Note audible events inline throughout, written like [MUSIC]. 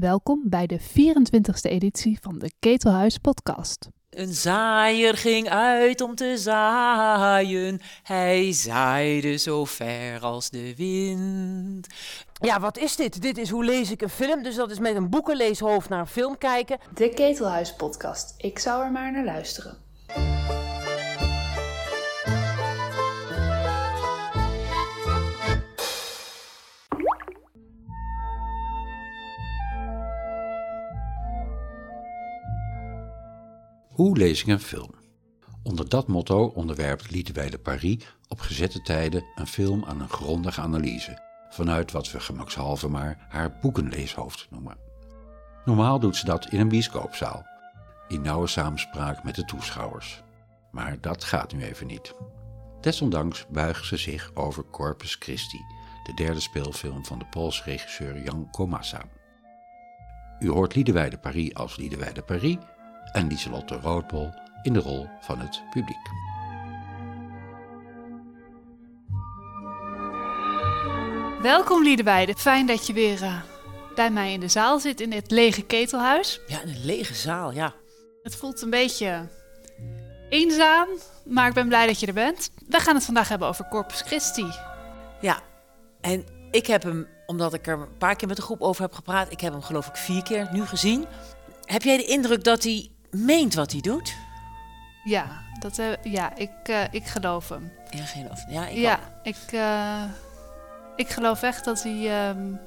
Welkom bij de 24e editie van de Ketelhuis podcast. Een zaaier ging uit om te zaaien. Hij zaaide zo ver als de wind. Ja, wat is dit? Dit is hoe lees ik een film. Dus dat is met een boekenleeshoofd naar een film kijken. De Ketelhuis podcast. Ik zou er maar naar luisteren. Hoe lees ik een film? Onder dat motto onderwerpt Liedewij de Paris op gezette tijden een film aan een grondige analyse, vanuit wat we gemakshalve maar haar boekenleeshoofd noemen. Normaal doet ze dat in een bioscoopzaal, in nauwe samenspraak met de toeschouwers. Maar dat gaat nu even niet. Desondanks buigen ze zich over Corpus Christi, de derde speelfilm van de Poolse regisseur Jan Komasa. U hoort Liedewij de Paris als Liedewij de Paris en Lieselotte Roodbol in de rol van het publiek. Welkom Liedewijde, fijn dat je weer uh, bij mij in de zaal zit in dit lege ketelhuis. Ja, een lege zaal, ja. Het voelt een beetje eenzaam, maar ik ben blij dat je er bent. We gaan het vandaag hebben over Corpus Christi. Ja, en ik heb hem, omdat ik er een paar keer met de groep over heb gepraat, ik heb hem geloof ik vier keer nu gezien. Heb jij de indruk dat hij meent wat hij doet? Ja, dat, uh, ja ik, uh, ik geloof hem. Ja, geloof Ja, ik, ja, ik, uh, ik geloof echt dat hij, um,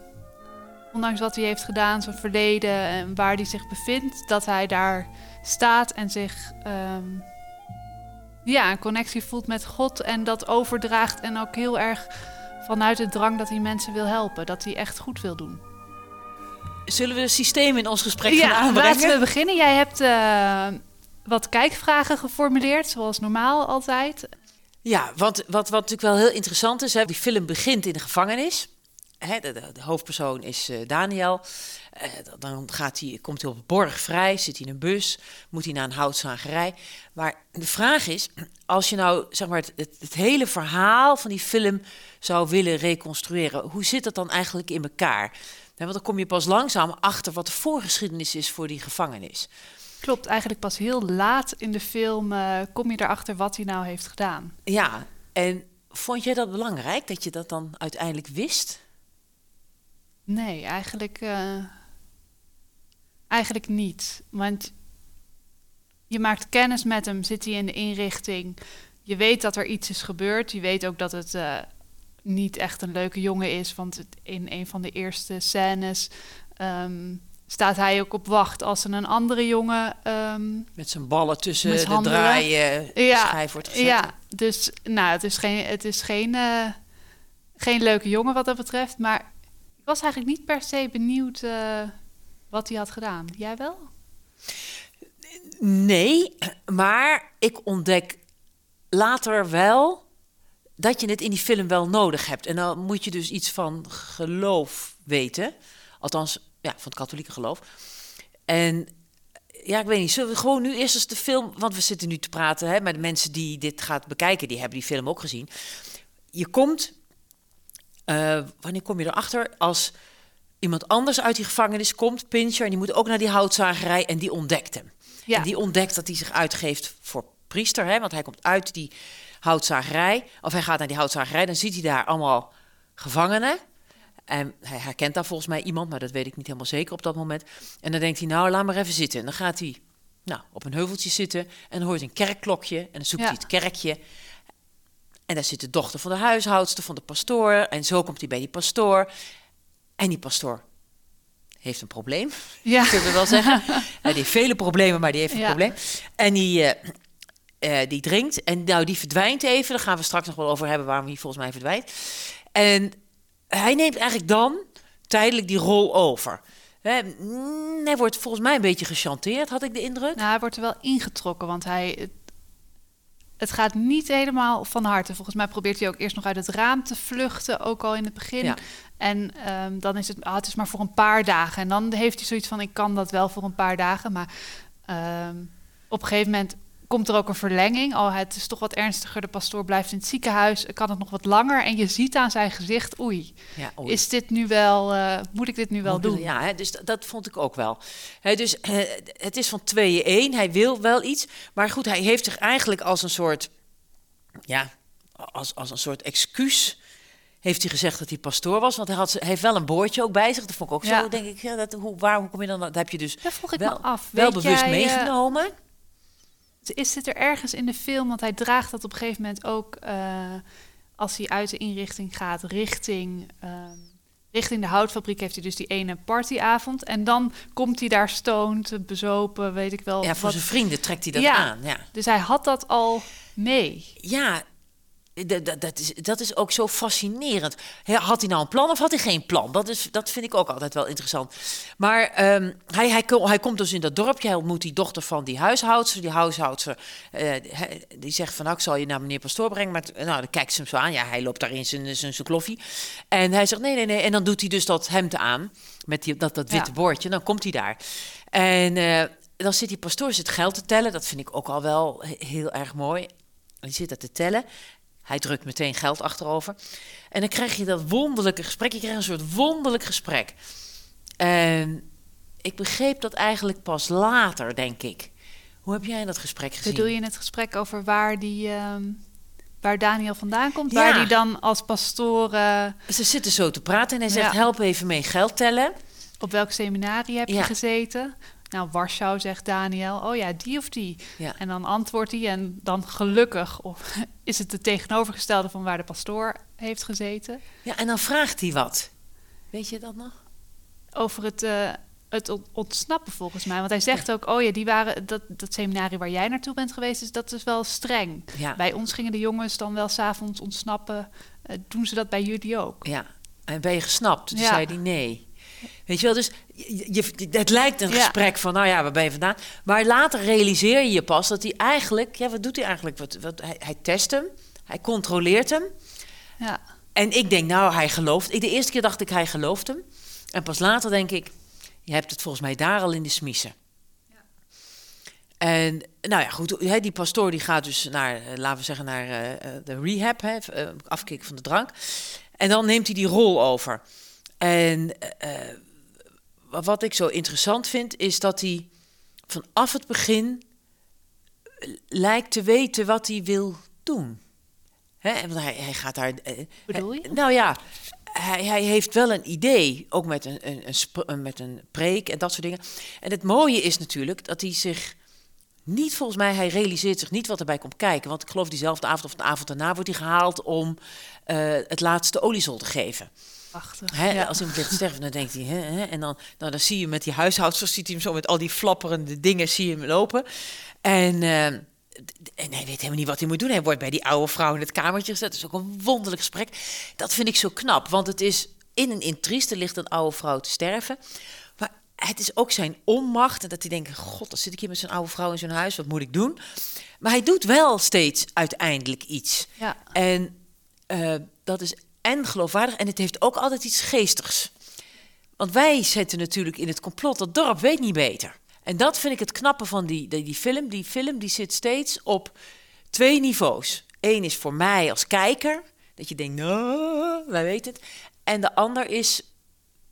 ondanks wat hij heeft gedaan, zijn verleden en waar hij zich bevindt, dat hij daar staat en zich um, ja, een connectie voelt met God en dat overdraagt en ook heel erg vanuit de drang dat hij mensen wil helpen, dat hij echt goed wil doen. Zullen we het systeem in ons gesprek ja, gaan aanbrengen? laten we beginnen. Jij hebt uh, wat kijkvragen geformuleerd, zoals normaal altijd. Ja, want wat, wat natuurlijk wel heel interessant is, hè, die film begint in de gevangenis. Hè, de, de, de, hoofdpersoon is uh, Daniel. Uh, dan gaat hij, komt hij op borg vrij, zit hij in een bus, moet hij naar een houtzagerij. Maar de vraag is, als je nou zeg maar, het, het, het hele verhaal van die film zou willen reconstrueren, hoe zit dat dan eigenlijk in elkaar? Want dan kom je pas langzaam achter wat de voorgeschiedenis is voor die gevangenis. Klopt, eigenlijk pas heel laat in de film uh, kom je erachter wat hij nou heeft gedaan. Ja, en vond jij dat belangrijk dat je dat dan uiteindelijk wist? Nee, eigenlijk, uh, eigenlijk niet. Want je maakt kennis met hem, zit hij in de inrichting. Je weet dat er iets is gebeurd. Je weet ook dat het uh, niet echt een leuke jongen is. Want in een van de eerste scènes um, staat hij ook op wacht als er een andere jongen. Um, met zijn ballen tussen de draaien ja, schijf wordt gezet. Ja, dus nou, het is geen, het is geen, uh, geen leuke jongen wat dat betreft. Maar ik was eigenlijk niet per se benieuwd uh, wat hij had gedaan. Jij wel? Nee, maar ik ontdek later wel dat je het in die film wel nodig hebt. En dan moet je dus iets van geloof weten. Althans, ja, van het katholieke geloof. En ja, ik weet niet, zullen we gewoon nu eerst eens de film... Want we zitten nu te praten hè, met de mensen die dit gaat bekijken. Die hebben die film ook gezien. Je komt... Uh, wanneer kom je erachter? Als iemand anders uit die gevangenis komt, Pincher... en die moet ook naar die houtzagerij en die ontdekt hem. Ja. En die ontdekt dat hij zich uitgeeft voor priester. Hè, want hij komt uit die houtzagerij. Of hij gaat naar die houtzagerij, dan ziet hij daar allemaal gevangenen. En hij herkent daar volgens mij iemand, maar dat weet ik niet helemaal zeker op dat moment. En dan denkt hij, nou, laat maar even zitten. En dan gaat hij nou, op een heuveltje zitten en dan hoort hij een kerkklokje. En dan zoekt ja. hij het kerkje. En daar zit de dochter van de huishoudster, van de pastoor. En zo komt hij bij die pastoor. En die pastoor heeft een probleem, ja. [LAUGHS] kunnen we wel zeggen. [LAUGHS] die heeft vele problemen, maar die heeft een ja. probleem. En die... Uh, uh, die drinkt. En nou, die verdwijnt even. Daar gaan we straks nog wel over hebben waarom hij volgens mij verdwijnt. En hij neemt eigenlijk dan tijdelijk die rol over. Hij wordt volgens mij een beetje gechanteerd, had ik de indruk. Nou, hij wordt er wel ingetrokken, want hij... Het, het gaat niet helemaal van harte. Volgens mij probeert hij ook eerst nog uit het raam te vluchten, ook al in het begin. Ja. En um, dan is het, ah, het is maar voor een paar dagen. En dan heeft hij zoiets van, ik kan dat wel voor een paar dagen. Maar um, op een gegeven moment komt er ook een verlenging. Oh, het is toch wat ernstiger. De pastoor blijft in het ziekenhuis. Kan het nog wat langer? En je ziet aan zijn gezicht, oei, Ja, oei. is dit nu wel, eh, moet ik dit nu wel Moet- doen? Ja, hè, dus dat, dat vond ik ook wel. Dus eh, het is van tweeën één. Hij wil wel iets. Maar goed, hij heeft zich eigenlijk als een soort... Ja, als, als een soort excuus... Heeft hij gezegd dat hij pastoor was? Want hij, had, hij heeft wel een boordje ook bij zich. Dat vond ik ook Ja. zo, denk ik. Ja, dat, hoe, waar, hoe kom je dan... Dat heb je dus vroeg ik wel, me af. wel Weet bewust jij, eh, meegenomen. Is dit er ergens in de film? Want hij draagt dat op een gegeven moment ook eh, als hij uit de inrichting gaat richting, ehm, richting de houtfabriek. Heeft hij dus die ene partyavond. En dan komt hij daar stoned, bezopen, weet ik wel. ja, voor wat. zijn vrienden trekt hij dat Ja. aan. Ja. Dus hij had dat al mee. Ja, dat, is, dat is ook zo fascinerend. Had hij nou een plan of had hij geen plan? Dat, is, dat vind ik ook altijd wel interessant. Maar ehm, hij, hij, hij komt dus in dat dorpje. Hij ontmoet die dochter van die huishoudster. Die huishoudster eh, die zegt van... Nou, ik zal je naar meneer Pastoor brengen. Maar nou, dan kijkt ze hem zo aan. Ja, hij loopt daar in zijn, zijn, zijn kloffie. En hij zegt nee, nee, nee. En dan doet hij dus dat hemd aan. Met die, dat, dat witte Ja. boordje. Dan komt hij daar. En eh, dan zit die pastoor zit geld te tellen. Dat vind ik ook al wel he- heel erg mooi. Die zit dat te tellen. Hij drukt meteen geld achterover. En dan krijg je dat wonderlijke gesprek. Je krijgt een soort wonderlijk gesprek. En ik begreep dat eigenlijk pas later, denk ik. Hoe heb jij dat gesprek gezien? Bedoel je het gesprek over waar, die, ehm, waar Daniel vandaan komt? Ja. Waar die dan als pastoor... eh, Ze zitten zo te praten en hij zegt: Ja. help even mee geld tellen. op welk seminarie heb je gezeten? Nou, Warschau, zegt Daniel. Oh ja, die of die. Ja. En dan antwoordt hij en dan gelukkig of, [LAUGHS] is het het tegenovergestelde van waar de pastoor heeft gezeten. ja, en dan vraagt hij wat. Weet je dat nog? Over het, eh, het on- ontsnappen volgens mij. Want hij zegt ook, oh ja, die waren, dat, dat seminarie waar jij naartoe bent geweest, is, dat is wel streng. Ja. Bij ons gingen de jongens dan wel s'avonds ontsnappen. Eh, doen ze dat bij jullie ook? Ja. En ben je gesnapt? Toen Ja. zei hij nee. Weet je wel, dus je, je- het lijkt een Ja. gesprek van, nou ja, waar ben je vandaan? Maar later realiseer je je pas dat hij eigenlijk, ja, wat doet hij eigenlijk? Wat, wat, hij, hij test hem, hij controleert hem. Ja. En ik denk, nou, hij gelooft. Ik, de eerste keer dacht ik, hij gelooft hem. En pas later denk ik, je hebt het volgens mij daar al in de smiezen. En nou ja, goed, hè, die pastoor die gaat dus naar, eh, laten we zeggen, naar eh, eh, de rehab, hè, afkicken van de drank. En dan neemt hij die rol over. En eh, wa- wat ik zo interessant vind, is dat hij vanaf het begin eh, lijkt te weten wat hij wil doen. Hè, want hij, hij gaat daar. eh, Bedoel je? hij- nou ja, hij, hij heeft wel een idee, ook met een, een, met een preek en dat soort dingen. En het mooie is natuurlijk dat hij zich niet, volgens mij, hij realiseert zich niet wat erbij komt kijken. Want ik geloof diezelfde avond of de avond daarna wordt hij gehaald om eh, het laatste oliesol te geven. Prachtig. Hè, Ja. Als iemand ligt te sterven, dan denkt hij, hè, hè, en dan, nou, dan zie je met die huishoudsters, ziet hij hem zo met al die flapperende dingen, zie je hem lopen. En, eh, d- en hij weet helemaal niet wat hij moet doen. Hij wordt bij die oude vrouw in het kamertje gezet. Dat is ook een wonderlijk gesprek. Dat vind ik zo knap, want het is in een intrieste ligt een oude vrouw te sterven. Maar het is ook zijn onmacht. En dat hij denkt, god, dan zit ik hier met zo'n oude vrouw in zo'n huis, wat moet ik doen? Maar hij doet wel steeds uiteindelijk iets. Ja. En eh, dat is en geloofwaardig en het heeft ook altijd iets geestigs. Want wij zitten natuurlijk in het complot, dat dorp weet niet beter. En dat vind ik het knappe van die, die, film. Die film die zit steeds op twee niveaus. Eén is voor mij als kijker, dat je denkt, nou, wij weten het. En de ander is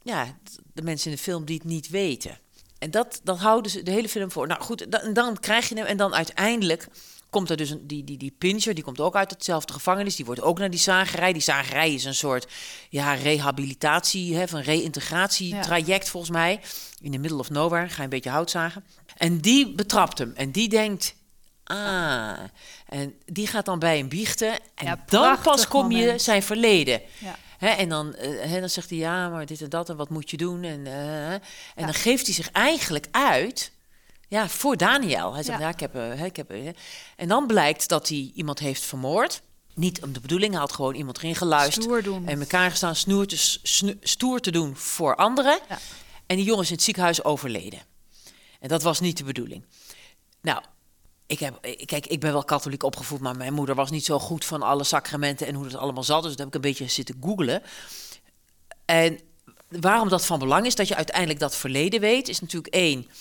ja, de mensen in de film die het niet weten. En dat, dat houden ze de hele film voor. Nou goed, dan, dan krijg je hem. En dan uiteindelijk komt er dus een, die, die, die Pincher, die komt ook uit hetzelfde gevangenis. Die wordt ook naar die zagerij. Die zagerij is een soort ja, rehabilitatie, hè, van reïntegratietraject volgens mij. In de middle of nowhere, ga je een beetje hout zagen. En die betrapt hem. En die denkt, ah. En die gaat dan bij hem biechten. En Ja, dan pas kom je zijn verleden. Ja. En dan, eh, dan zegt hij ja, maar dit en dat en wat moet je doen? En, eh, en Ja. dan geeft hij zich eigenlijk uit ja, voor Daniel. Hij zegt Ja. ja, ik heb, eh, hè, ik heb eh, en dan blijkt dat hij iemand heeft vermoord. Niet om de bedoeling, hij had gewoon iemand erin geluisterd. Stoer doen. En elkaar gestaan snoer te, snu- stoer te doen voor anderen. Ja. En die jongen is in het ziekenhuis overleden. En dat was niet de bedoeling. Nou, ik, heb, ik- kijk, ik ben wel katholiek opgevoed, maar mijn moeder was niet zo goed van alle sacramenten en hoe dat allemaal zat. Dus dat heb ik een beetje zitten googlen. En waarom dat van belang is, dat je uiteindelijk dat verleden weet, is natuurlijk één, eh,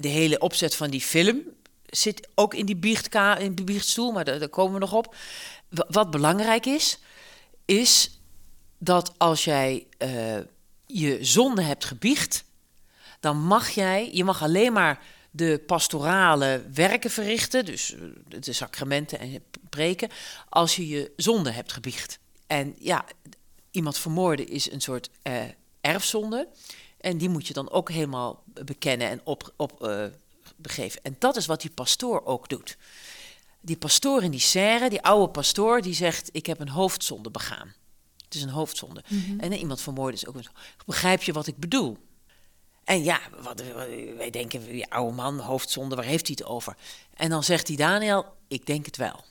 de hele opzet van die film zit ook in die biechtka, in die biechtstoel, maar daar, komen we nog op. Wa- Wat belangrijk is, is dat als jij eh, je zonde hebt gebiecht, dan mag jij, je mag alleen maar de pastorale werken verrichten, dus eh, de sacramenten en preken, als je je zonde hebt gebiecht. En ja, iemand vermoorden is een soort eh, erfzonde. En die moet je dan ook helemaal bekennen en op, op eh, begeven. En dat is wat die pastoor ook doet. Die pastoor in die serre, die oude pastoor, die zegt: Ik heb een hoofdzonde begaan. Het is een hoofdzonde. En iemand vermoorden is ook een. Begrijp je wat ik bedoel? En ja, wat, wij denken, die oude man, hoofdzonde, waar heeft hij het over? En dan zegt die Daniel: Ik denk het wel.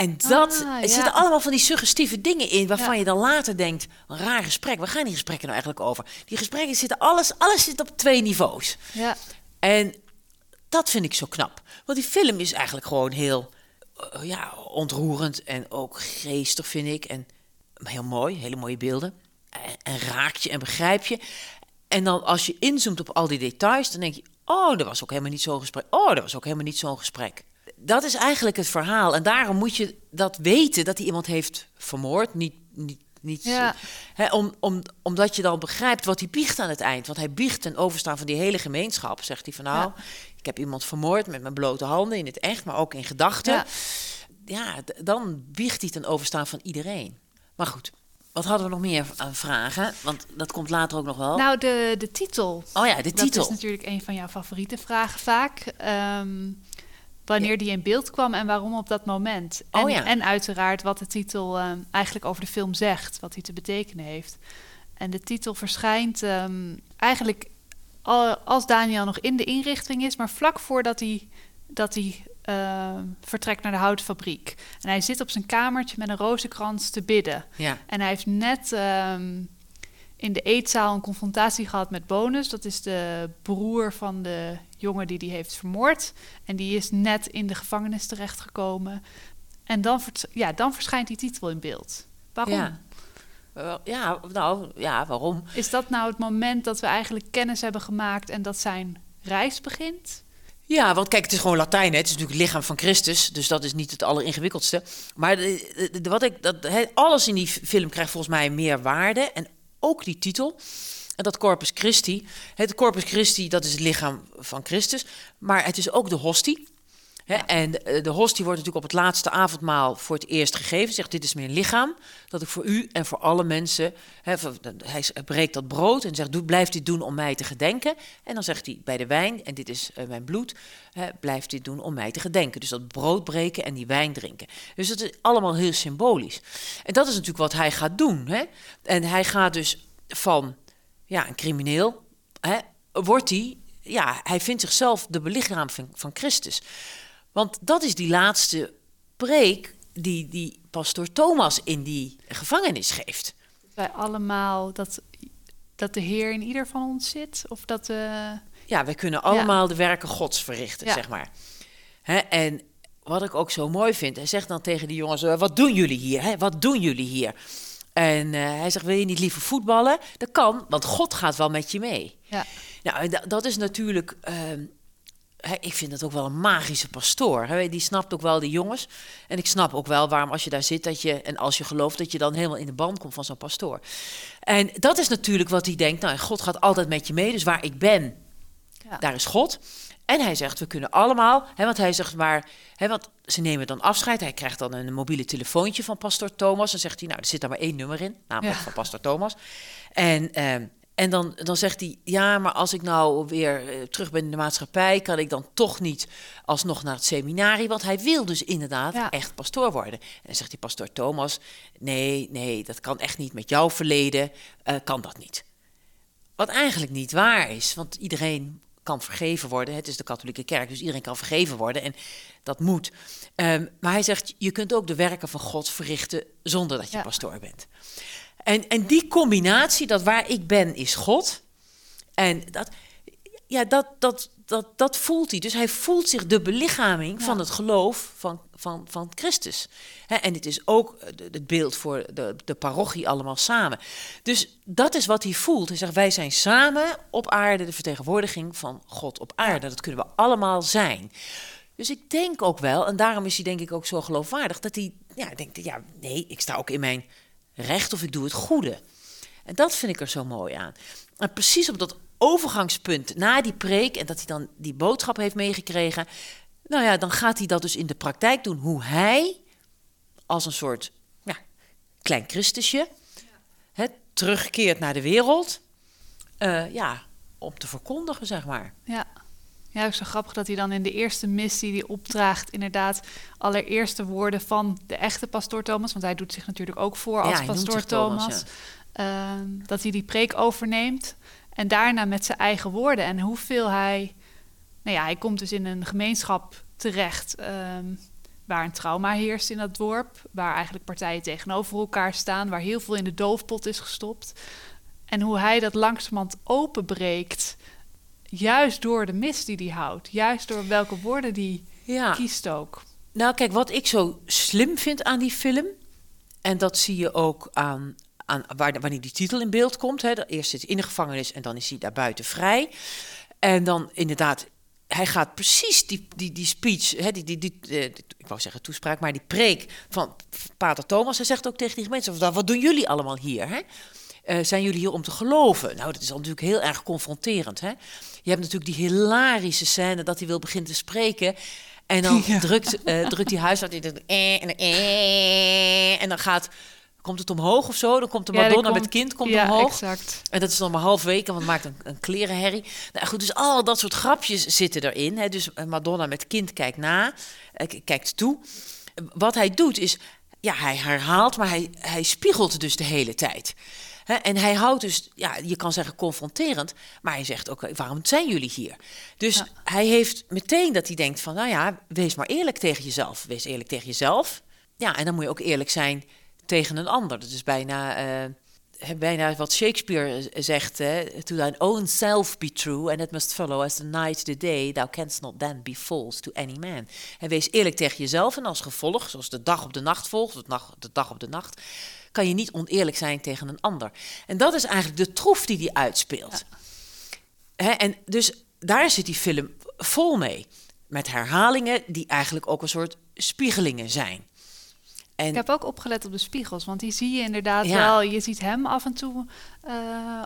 En dat, Ah, er ja. zitten allemaal van die suggestieve dingen in waarvan Ja. je dan later denkt, een raar gesprek. Waar gaan die gesprekken nou eigenlijk over? Die gesprekken zitten alles, alles zit op twee niveaus. Ja. En dat vind ik zo knap. Want die film is eigenlijk gewoon heel eh, ja, ontroerend en ook geestig, vind ik. En heel mooi, hele mooie beelden. En, en raak je en begrijp je. En dan als je inzoomt op al die details, dan denk je... oh, dat was ook helemaal niet zo'n gesprek. Oh, dat was ook helemaal niet zo'n gesprek. Dat is eigenlijk het verhaal. En daarom moet je dat weten, dat hij iemand heeft vermoord. Niet, niet, niet Ja. Hè, om, om, omdat je dan begrijpt wat hij biecht aan het eind. Want hij biecht ten overstaan van die hele gemeenschap. Zegt hij van nou, ik heb iemand vermoord met mijn blote handen in het echt, maar ook in gedachten. Ja. Dan biecht hij ten overstaan van iedereen. Maar goed, wat hadden we nog meer aan vragen? Want dat komt later ook nog wel. Nou, de, de titel. oh ja, de Dat titel. is natuurlijk een van jouw favoriete vragen vaak. Ehm, wanneer die in beeld kwam en waarom op dat moment. En, Oh ja. en uiteraard wat de titel ehm, eigenlijk over de film zegt, wat hij te betekenen heeft. En de titel verschijnt ehm, eigenlijk al, als Daniel nog in de inrichting is, maar vlak voordat hij, dat hij ehm, vertrekt naar de houtfabriek. En hij zit op zijn kamertje met een rozenkrans te bidden. Ja, En hij heeft net in de eetzaal een confrontatie gehad met Bonus. Dat is de broer van de jongen die die heeft vermoord. En die is net in de gevangenis terechtgekomen. En dan, ja, dan verschijnt die titel in beeld. Waarom? Ja. Ja, nou, ja, waarom? Is dat nou het moment dat we eigenlijk kennis hebben gemaakt en dat zijn reis begint? Ja, want kijk, het is gewoon Latijn. Hè? Het is natuurlijk het lichaam van Christus, dus dat is niet het alleringewikkeldste. Maar de, de- de- wat ik, dat, hè, alles in die film krijgt volgens mij meer waarde. En ook die titel. En dat Corpus Christi. Het Corpus Christi, dat is het lichaam van Christus. Maar het is ook de hostie. Hè? En eh, de hostie wordt natuurlijk op het laatste avondmaal voor het eerst gegeven. Zegt, dit is mijn lichaam, dat ik voor u en voor alle mensen... Hè, hij breekt dat brood en zegt, blijf dit doen om mij te gedenken. En dan zegt hij bij de wijn, en dit is eh, mijn bloed... Hè, blijf dit doen om mij te gedenken. Dus dat brood breken en die wijn drinken. Dus dat is allemaal heel symbolisch. En dat is natuurlijk wat hij gaat doen. Hè? En hij gaat dus van ja, een crimineel... Hè, wordt hij... Ja, hij vindt zichzelf de belichaam van, Christus. Want dat is die laatste preek die, die pastoor Thomas in die gevangenis geeft. Wij allemaal dat, dat de Heer in ieder van ons zit? Of dat de. Ja, wij kunnen allemaal de werken Gods verrichten, Ja. zeg maar. Hè, en wat ik ook zo mooi vind, hij zegt dan tegen die jongens: eh, Wat doen jullie hier? Hè? Wat doen jullie hier? En eh, hij zegt: Wil je niet liever voetballen? Dat kan, want God gaat wel met je mee. Ja. Nou, dat is natuurlijk. ehm, ik vind dat ook wel een magische pastoor. Hè? Die snapt ook wel de jongens. En ik snap ook wel waarom als je daar zit dat je. En als je gelooft dat je dan helemaal in de band komt van zo'n pastoor. En dat is natuurlijk wat hij denkt. Nou, God gaat altijd met je mee. Dus waar ik ben, Ja. daar is God. En hij zegt, we kunnen allemaal, hè, want hij zegt maar, hè, want ze nemen dan afscheid. Hij krijgt dan een mobiele telefoontje van pastor Thomas. Dan zegt hij, nou, er zit daar maar één nummer in, namelijk Ja. van pastor Thomas. En, ehm, en dan, dan zegt hij, ja, maar als ik nou weer eh, terug ben in de maatschappij, kan ik dan toch niet alsnog naar het seminarie? Want hij wil dus inderdaad Ja. echt pastoor worden. En dan zegt die pastor Thomas, nee, nee, dat kan echt niet met jouw verleden, eh, kan dat niet. Wat eigenlijk niet waar is, want iedereen kan vergeven worden. Het is de katholieke kerk, dus iedereen kan vergeven worden en dat moet. Ehm, maar hij zegt, je kunt ook de werken van God verrichten zonder dat je Ja. pastoor bent. En, en die combinatie, dat waar ik ben is God. En dat, ja, dat, dat, dat, dat voelt hij. Dus hij voelt zich de belichaming van het geloof van, van, van Christus. En dit is ook eh, het beeld voor de, de parochie allemaal samen. Dus dat is wat hij voelt. Hij zegt, wij zijn samen op aarde de vertegenwoordiging van God op aarde. Dat kunnen we allemaal zijn. Dus ik denk ook wel, en daarom is hij denk ik ook zo geloofwaardig, dat hij ja, denkt, ja, nee, ik sta ook in mijn recht of ik doe het goede. En dat vind ik er zo mooi aan. En precies op dat overgangspunt na die preek en dat hij dan die boodschap heeft meegekregen, nou ja, dan gaat hij dat dus in de praktijk doen, hoe hij als een soort ja, klein Christusje hè, terugkeert naar de wereld, eh, ja, om te verkondigen, zeg maar. Ja. Ja, ook zo grappig dat hij dan in de eerste missie die opdraagt, inderdaad, allereerste woorden van de echte pastoor Thomas, want hij doet zich natuurlijk ook voor als Ja, pastoor zich Thomas, Thomas, ehm, dat hij die preek overneemt en daarna met zijn eigen woorden en hoeveel hij, nou ja, hij komt dus in een gemeenschap terecht ehm, waar een trauma heerst in dat dorp, waar eigenlijk partijen tegenover elkaar staan, waar heel veel in de doofpot is gestopt. En hoe hij dat langzamerhand openbreekt, juist door de mis die hij houdt, juist door welke woorden die Ja. kiest ook. Nou, kijk, wat ik zo slim vind aan die film, en dat zie je ook aan, aan waar, wanneer die titel in beeld komt. Hè, eerst zit hij in de gevangenis en dan is hij daar buiten vrij. En dan inderdaad, hij gaat precies die, die, die speech, hè, die, die, die, eh, ik wou zeggen toespraak, maar die preek van Pater Thomas. Hij zegt ook tegen die mensen, wat wat doen jullie allemaal hier? Hè? Eh, zijn jullie hier om te geloven? Nou, dat is natuurlijk heel erg confronterend. Hè? Je hebt natuurlijk die hilarische scène dat hij wil beginnen te spreken. En dan [LAUGHS] drukt, eh, drukt die huisarts in eh, en, eh, en dan gaat, komt het omhoog of zo. Dan komt de Ja, Madonna met kind komt ja, omhoog. exact. En dat is dan maar half weken, want het maakt een, een klerenherrie. Nou goed, dus al dat soort grapjes zitten erin. Hè. Dus eh, Madonna met kind kijkt na, eh, kijkt toe. Wat hij doet is, ja, hij herhaalt, maar hij, hij spiegelt dus de hele tijd. Hè, en hij houdt dus, ja, je kan zeggen confronterend, maar hij zegt ook, waarom zijn jullie hier? Dus Ja. hij heeft meteen dat hij denkt van, nou ja, wees maar eerlijk tegen jezelf. Wees eerlijk tegen jezelf. Ja, en dan moet je ook eerlijk zijn tegen een ander. Dat is bijna, hè, bijna wat Shakespeare zegt, hè, to thine own self be true, and it must follow as the night the day, thou canst not then be false to any man. En wees eerlijk tegen jezelf en als gevolg, zoals de dag op de nacht volgt, de, nacht, de dag op de nacht, kan je niet oneerlijk zijn tegen een ander. En dat is eigenlijk de troef die hij uitspeelt. Hè, en dus daar zit die film vol mee. Met herhalingen die eigenlijk ook een soort spiegelingen zijn. En Ik heb ook opgelet op de spiegels, want die zie je inderdaad Ja. wel. Je ziet hem af en toe, eh,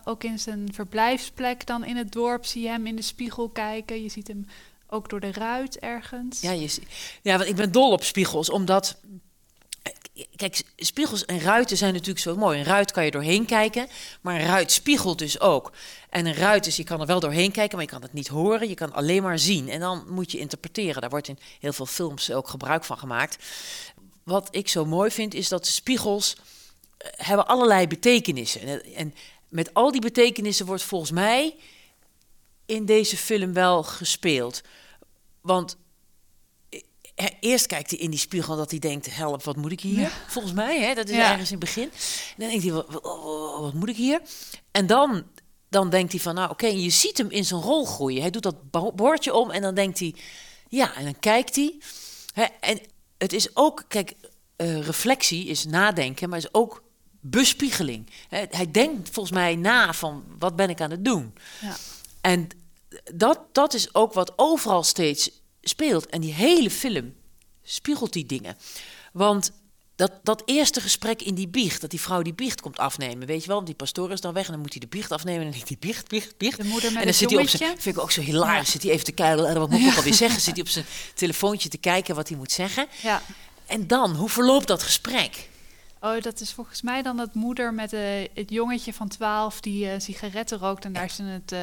ook in zijn verblijfsplek dan in het dorp, zie je hem in de spiegel kijken. Je ziet hem ook door de ruit ergens. Ja, je, ja, want ik ben dol op spiegels, omdat... Kijk, spiegels en ruiten zijn natuurlijk zo mooi. Een ruit kan je doorheen kijken, maar een ruit spiegelt dus ook. En een ruit is, je kan er wel doorheen kijken, maar je kan het niet horen. Je kan alleen maar zien. En dan moet je interpreteren. Daar wordt in heel veel films ook gebruik van gemaakt. Wat ik zo mooi vind, is dat de spiegels eh, hebben allerlei betekenissen. En, en met al die betekenissen wordt volgens mij in deze film wel gespeeld. Want eh, eerst kijkt hij in die spiegel dat hij denkt, help, wat moet ik hier? Volgens mij, hè? dat is Ja. ergens in het begin. En dan denkt hij, wat, wat, wat moet ik hier? En dan, dan denkt hij van, nou oké, je ziet hem in zijn rol groeien. Hij doet dat bo- bordje om en dan denkt hij, ja, en dan kijkt hij. Hè, en het is ook, kijk, eh, reflectie is nadenken, maar is ook bespiegeling. Hè, hij denkt volgens mij na van, wat ben ik aan het doen? Ja. En dat, dat is ook wat overal steeds speelt. En die hele film spiegelt die dingen. Want dat, dat eerste gesprek in die biecht, dat die vrouw die biecht komt afnemen, weet je wel, want die pastoor is dan weg en dan moet hij de biecht afnemen en dan hij biecht, biecht, biecht. De moeder met en dan zit hij op zijn, vind ik ook zo hilarisch, Ja. zit hij even te kijken, en wat moet ik alweer zeggen, zit hij op zijn telefoontje te kijken wat hij moet zeggen. Ja. En dan, hoe verloopt dat gesprek? Oh, dat is volgens mij dan dat moeder met eh, het jongetje van 12 die eh, sigaretten rookt en daar ze het, eh,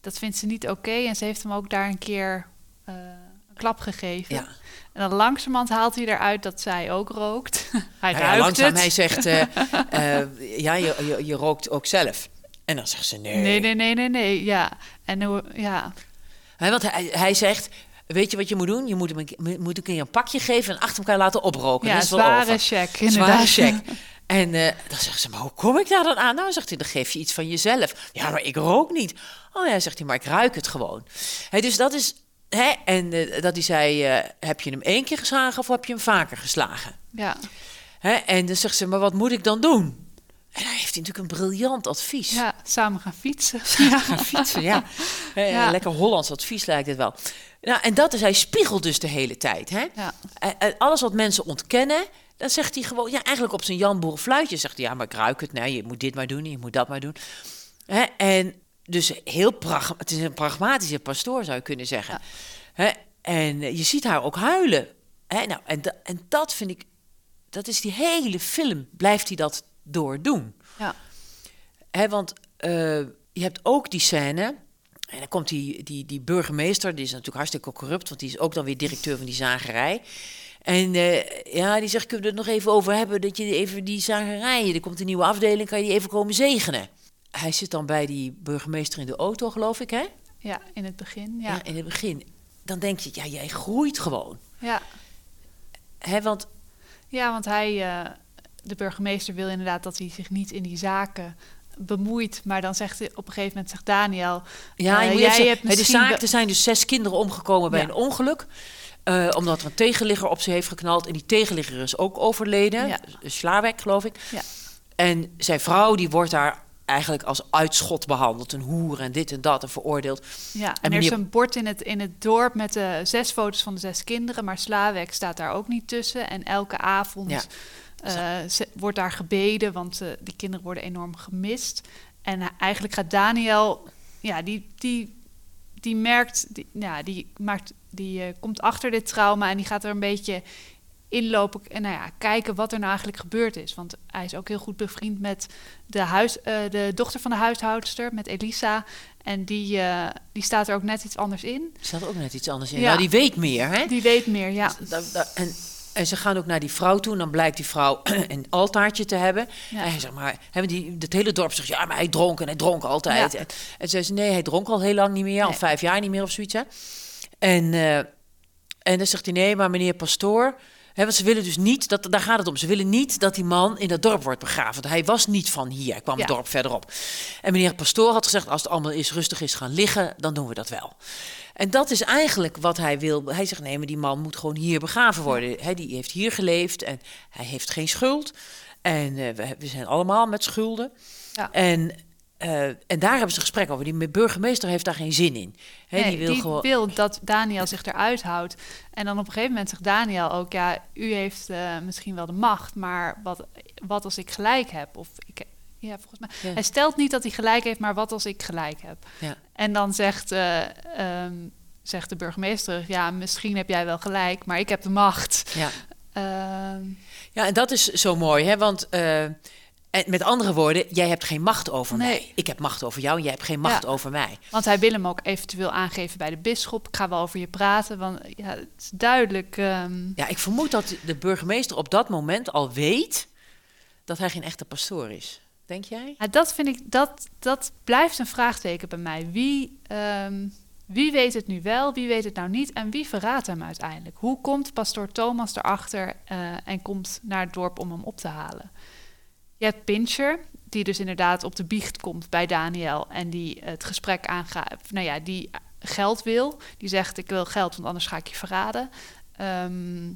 dat vindt ze niet oké en ze heeft hem ook daar een keer eh, klap gegeven. Ja. En dan langzamerhand haalt hij eruit dat zij ook rookt. [LAUGHS] hij ja, ruikt langzaam, het. hij zegt, eh, [LAUGHS] eh, ja, je, je, je rookt ook zelf. En dan zegt ze, nee. Nee, nee, nee, nee, nee. Ja. En hoe, ja. Hè, want hij, hij zegt, weet je wat je moet doen? Je moet hem een, moet een keer een pakje geven en achter elkaar laten oproken. Ja, Dat is wel zware over. check, Zware inderdaad. check. [LAUGHS] En eh, dan zegt ze, maar hoe kom ik daar dan aan? Nou, zegt hij, dan geef je iets van jezelf. Ja, maar ik rook niet. Oh ja, zegt hij, maar ik ruik het gewoon. Hè, dus dat is... Hè, en eh, dat hij zei, eh, heb je hem één keer geslagen of heb je hem vaker geslagen? Ja. Hè, en dan zegt ze, maar wat moet ik dan doen? En hij heeft natuurlijk een briljant advies. ja, samen gaan fietsen. [LAUGHS] Ja, gaan fietsen, ja. [LAUGHS] Ja. Lekker Hollands advies lijkt het wel. Nou, en dat is, hij spiegelt dus de hele tijd. Hè? Ja. En- alles wat mensen ontkennen, dan zegt hij gewoon, ja, eigenlijk op zijn Jan Boer fluitje zegt hij, ja, maar ik ruik het. Nee, je moet dit maar doen, je moet dat maar doen. Hè? En dus heel pragma het is een pragmatische pastoor, zou je kunnen zeggen. Hè? En je ziet haar ook huilen. Hè? Nou, en, da- en dat vind ik, dat is die hele film, blijft hij dat doordoen. Ja. Hè, want eh, je hebt ook die scène. En dan komt die, die, die burgemeester, die is natuurlijk hartstikke corrupt, want die is ook dan weer directeur van die zagerij. En eh, ja, die zegt: Kunnen we het nog even over hebben? Dat je even die zagerij, er komt een nieuwe afdeling, kan je die even komen zegenen? Hij zit dan bij die burgemeester in de auto, geloof ik, hè? ja, in het begin. Ja. Ja, in het begin. Dan denk je: Ja, jij groeit gewoon. ja. Hè, want ja want hij, eh, de burgemeester wil inderdaad dat hij zich niet in die zaken bemoeit. Maar dan zegt hij, op een gegeven moment zegt Daniel... Ja, eh, jij zeggen, hebt de zaak, er zijn dus zes kinderen omgekomen bij Ja. een ongeluk. eh, omdat er een tegenligger op ze heeft geknald. En die tegenligger is ook overleden. Ja. Slaarweg, geloof ik. Ja. En zijn vrouw, die wordt daar eigenlijk als uitschot behandeld. Een hoer en dit en dat en veroordeeld. Ja, en, En er is een bord in het, in het dorp met de zes foto's van de zes kinderen, maar Slawek staat daar ook niet tussen. En elke avond Ja. eh, ze- wordt daar gebeden, want eh, die kinderen worden enorm gemist. En eigenlijk gaat Daniel, ja, die, die, die merkt, die, ja, die, maakt, die eh, komt achter dit trauma en die gaat er een beetje inlopen en nou ja, kijken wat er nou eigenlijk gebeurd is. Want hij is ook heel goed bevriend met de, huis, eh, de dochter van de huishoudster, met Elisa. En die, eh, die staat er ook net iets anders in. Er staat ook net iets anders in. Ja. Nou, die weet meer, hè? Die weet meer, ja. Da- da- en, en ze gaan ook naar die vrouw toe. En dan blijkt die vrouw [CLEARS THROAT] een altaartje te hebben. Ja. En hij zegt maar, hebben die, het hele dorp zegt, ja, maar hij dronk en hij dronk altijd. Ja. En, en ze zei, nee, hij dronk al heel lang niet meer. Al Nee. vijf jaar niet meer of zoiets, hè. En, eh, en dan zegt hij, nee, maar meneer pastoor... Hè, want ze willen dus niet, dat, daar gaat het om. Ze willen niet dat die man in dat dorp wordt begraven. Want hij was niet van hier, hij kwam het Ja. dorp verderop. En meneer pastoor had gezegd, als het allemaal eens rustig is gaan liggen, dan doen we dat wel. En dat is eigenlijk wat hij wil. Hij zegt, nee, maar die man moet gewoon hier begraven worden. Hij die heeft hier geleefd en hij heeft geen schuld. En eh, we, we zijn allemaal met schulden. Ja. En, eh, en daar hebben ze gesprek over. Die burgemeester heeft daar geen zin in. Nee, die wil gewoon... wil dat Daniel zich eruit houdt. En dan op een gegeven moment zegt Daniel ook... ja, u heeft eh, misschien wel de macht... maar wat, wat als ik gelijk heb? Of ik, ja, volgens mij. Ja. Hij stelt niet dat hij gelijk heeft... maar wat als ik gelijk heb? Ja. En dan zegt, eh, ehm, zegt de burgemeester... ja, misschien heb jij wel gelijk... maar ik heb de macht. Ja. Ehm, ja, en dat is zo mooi, hè? Want eh, en met andere woorden, jij hebt geen macht over Nee. mij. Ik heb macht over jou en jij hebt geen macht Ja. over mij. want hij wil hem ook eventueel aangeven bij de bisschop. Ik ga wel over je praten, want ja, het is duidelijk... ehm, Ja, ik vermoed dat de burgemeester op dat moment al weet dat hij geen echte pastoor is. Denk jij? Ja, dat vind ik, dat, dat blijft een vraagteken bij mij. Wie, ehm, wie weet het nu wel, wie weet het nou niet en wie verraadt hem uiteindelijk? Hoe komt pastoor Thomas erachter eh, en komt naar het dorp om hem op te halen? Je hebt Pincher, die dus inderdaad op de biecht komt bij Daniel en die het gesprek aangaat, nou ja, die geld wil. Die zegt, ik wil geld, want anders ga ik je verraden. Ehm,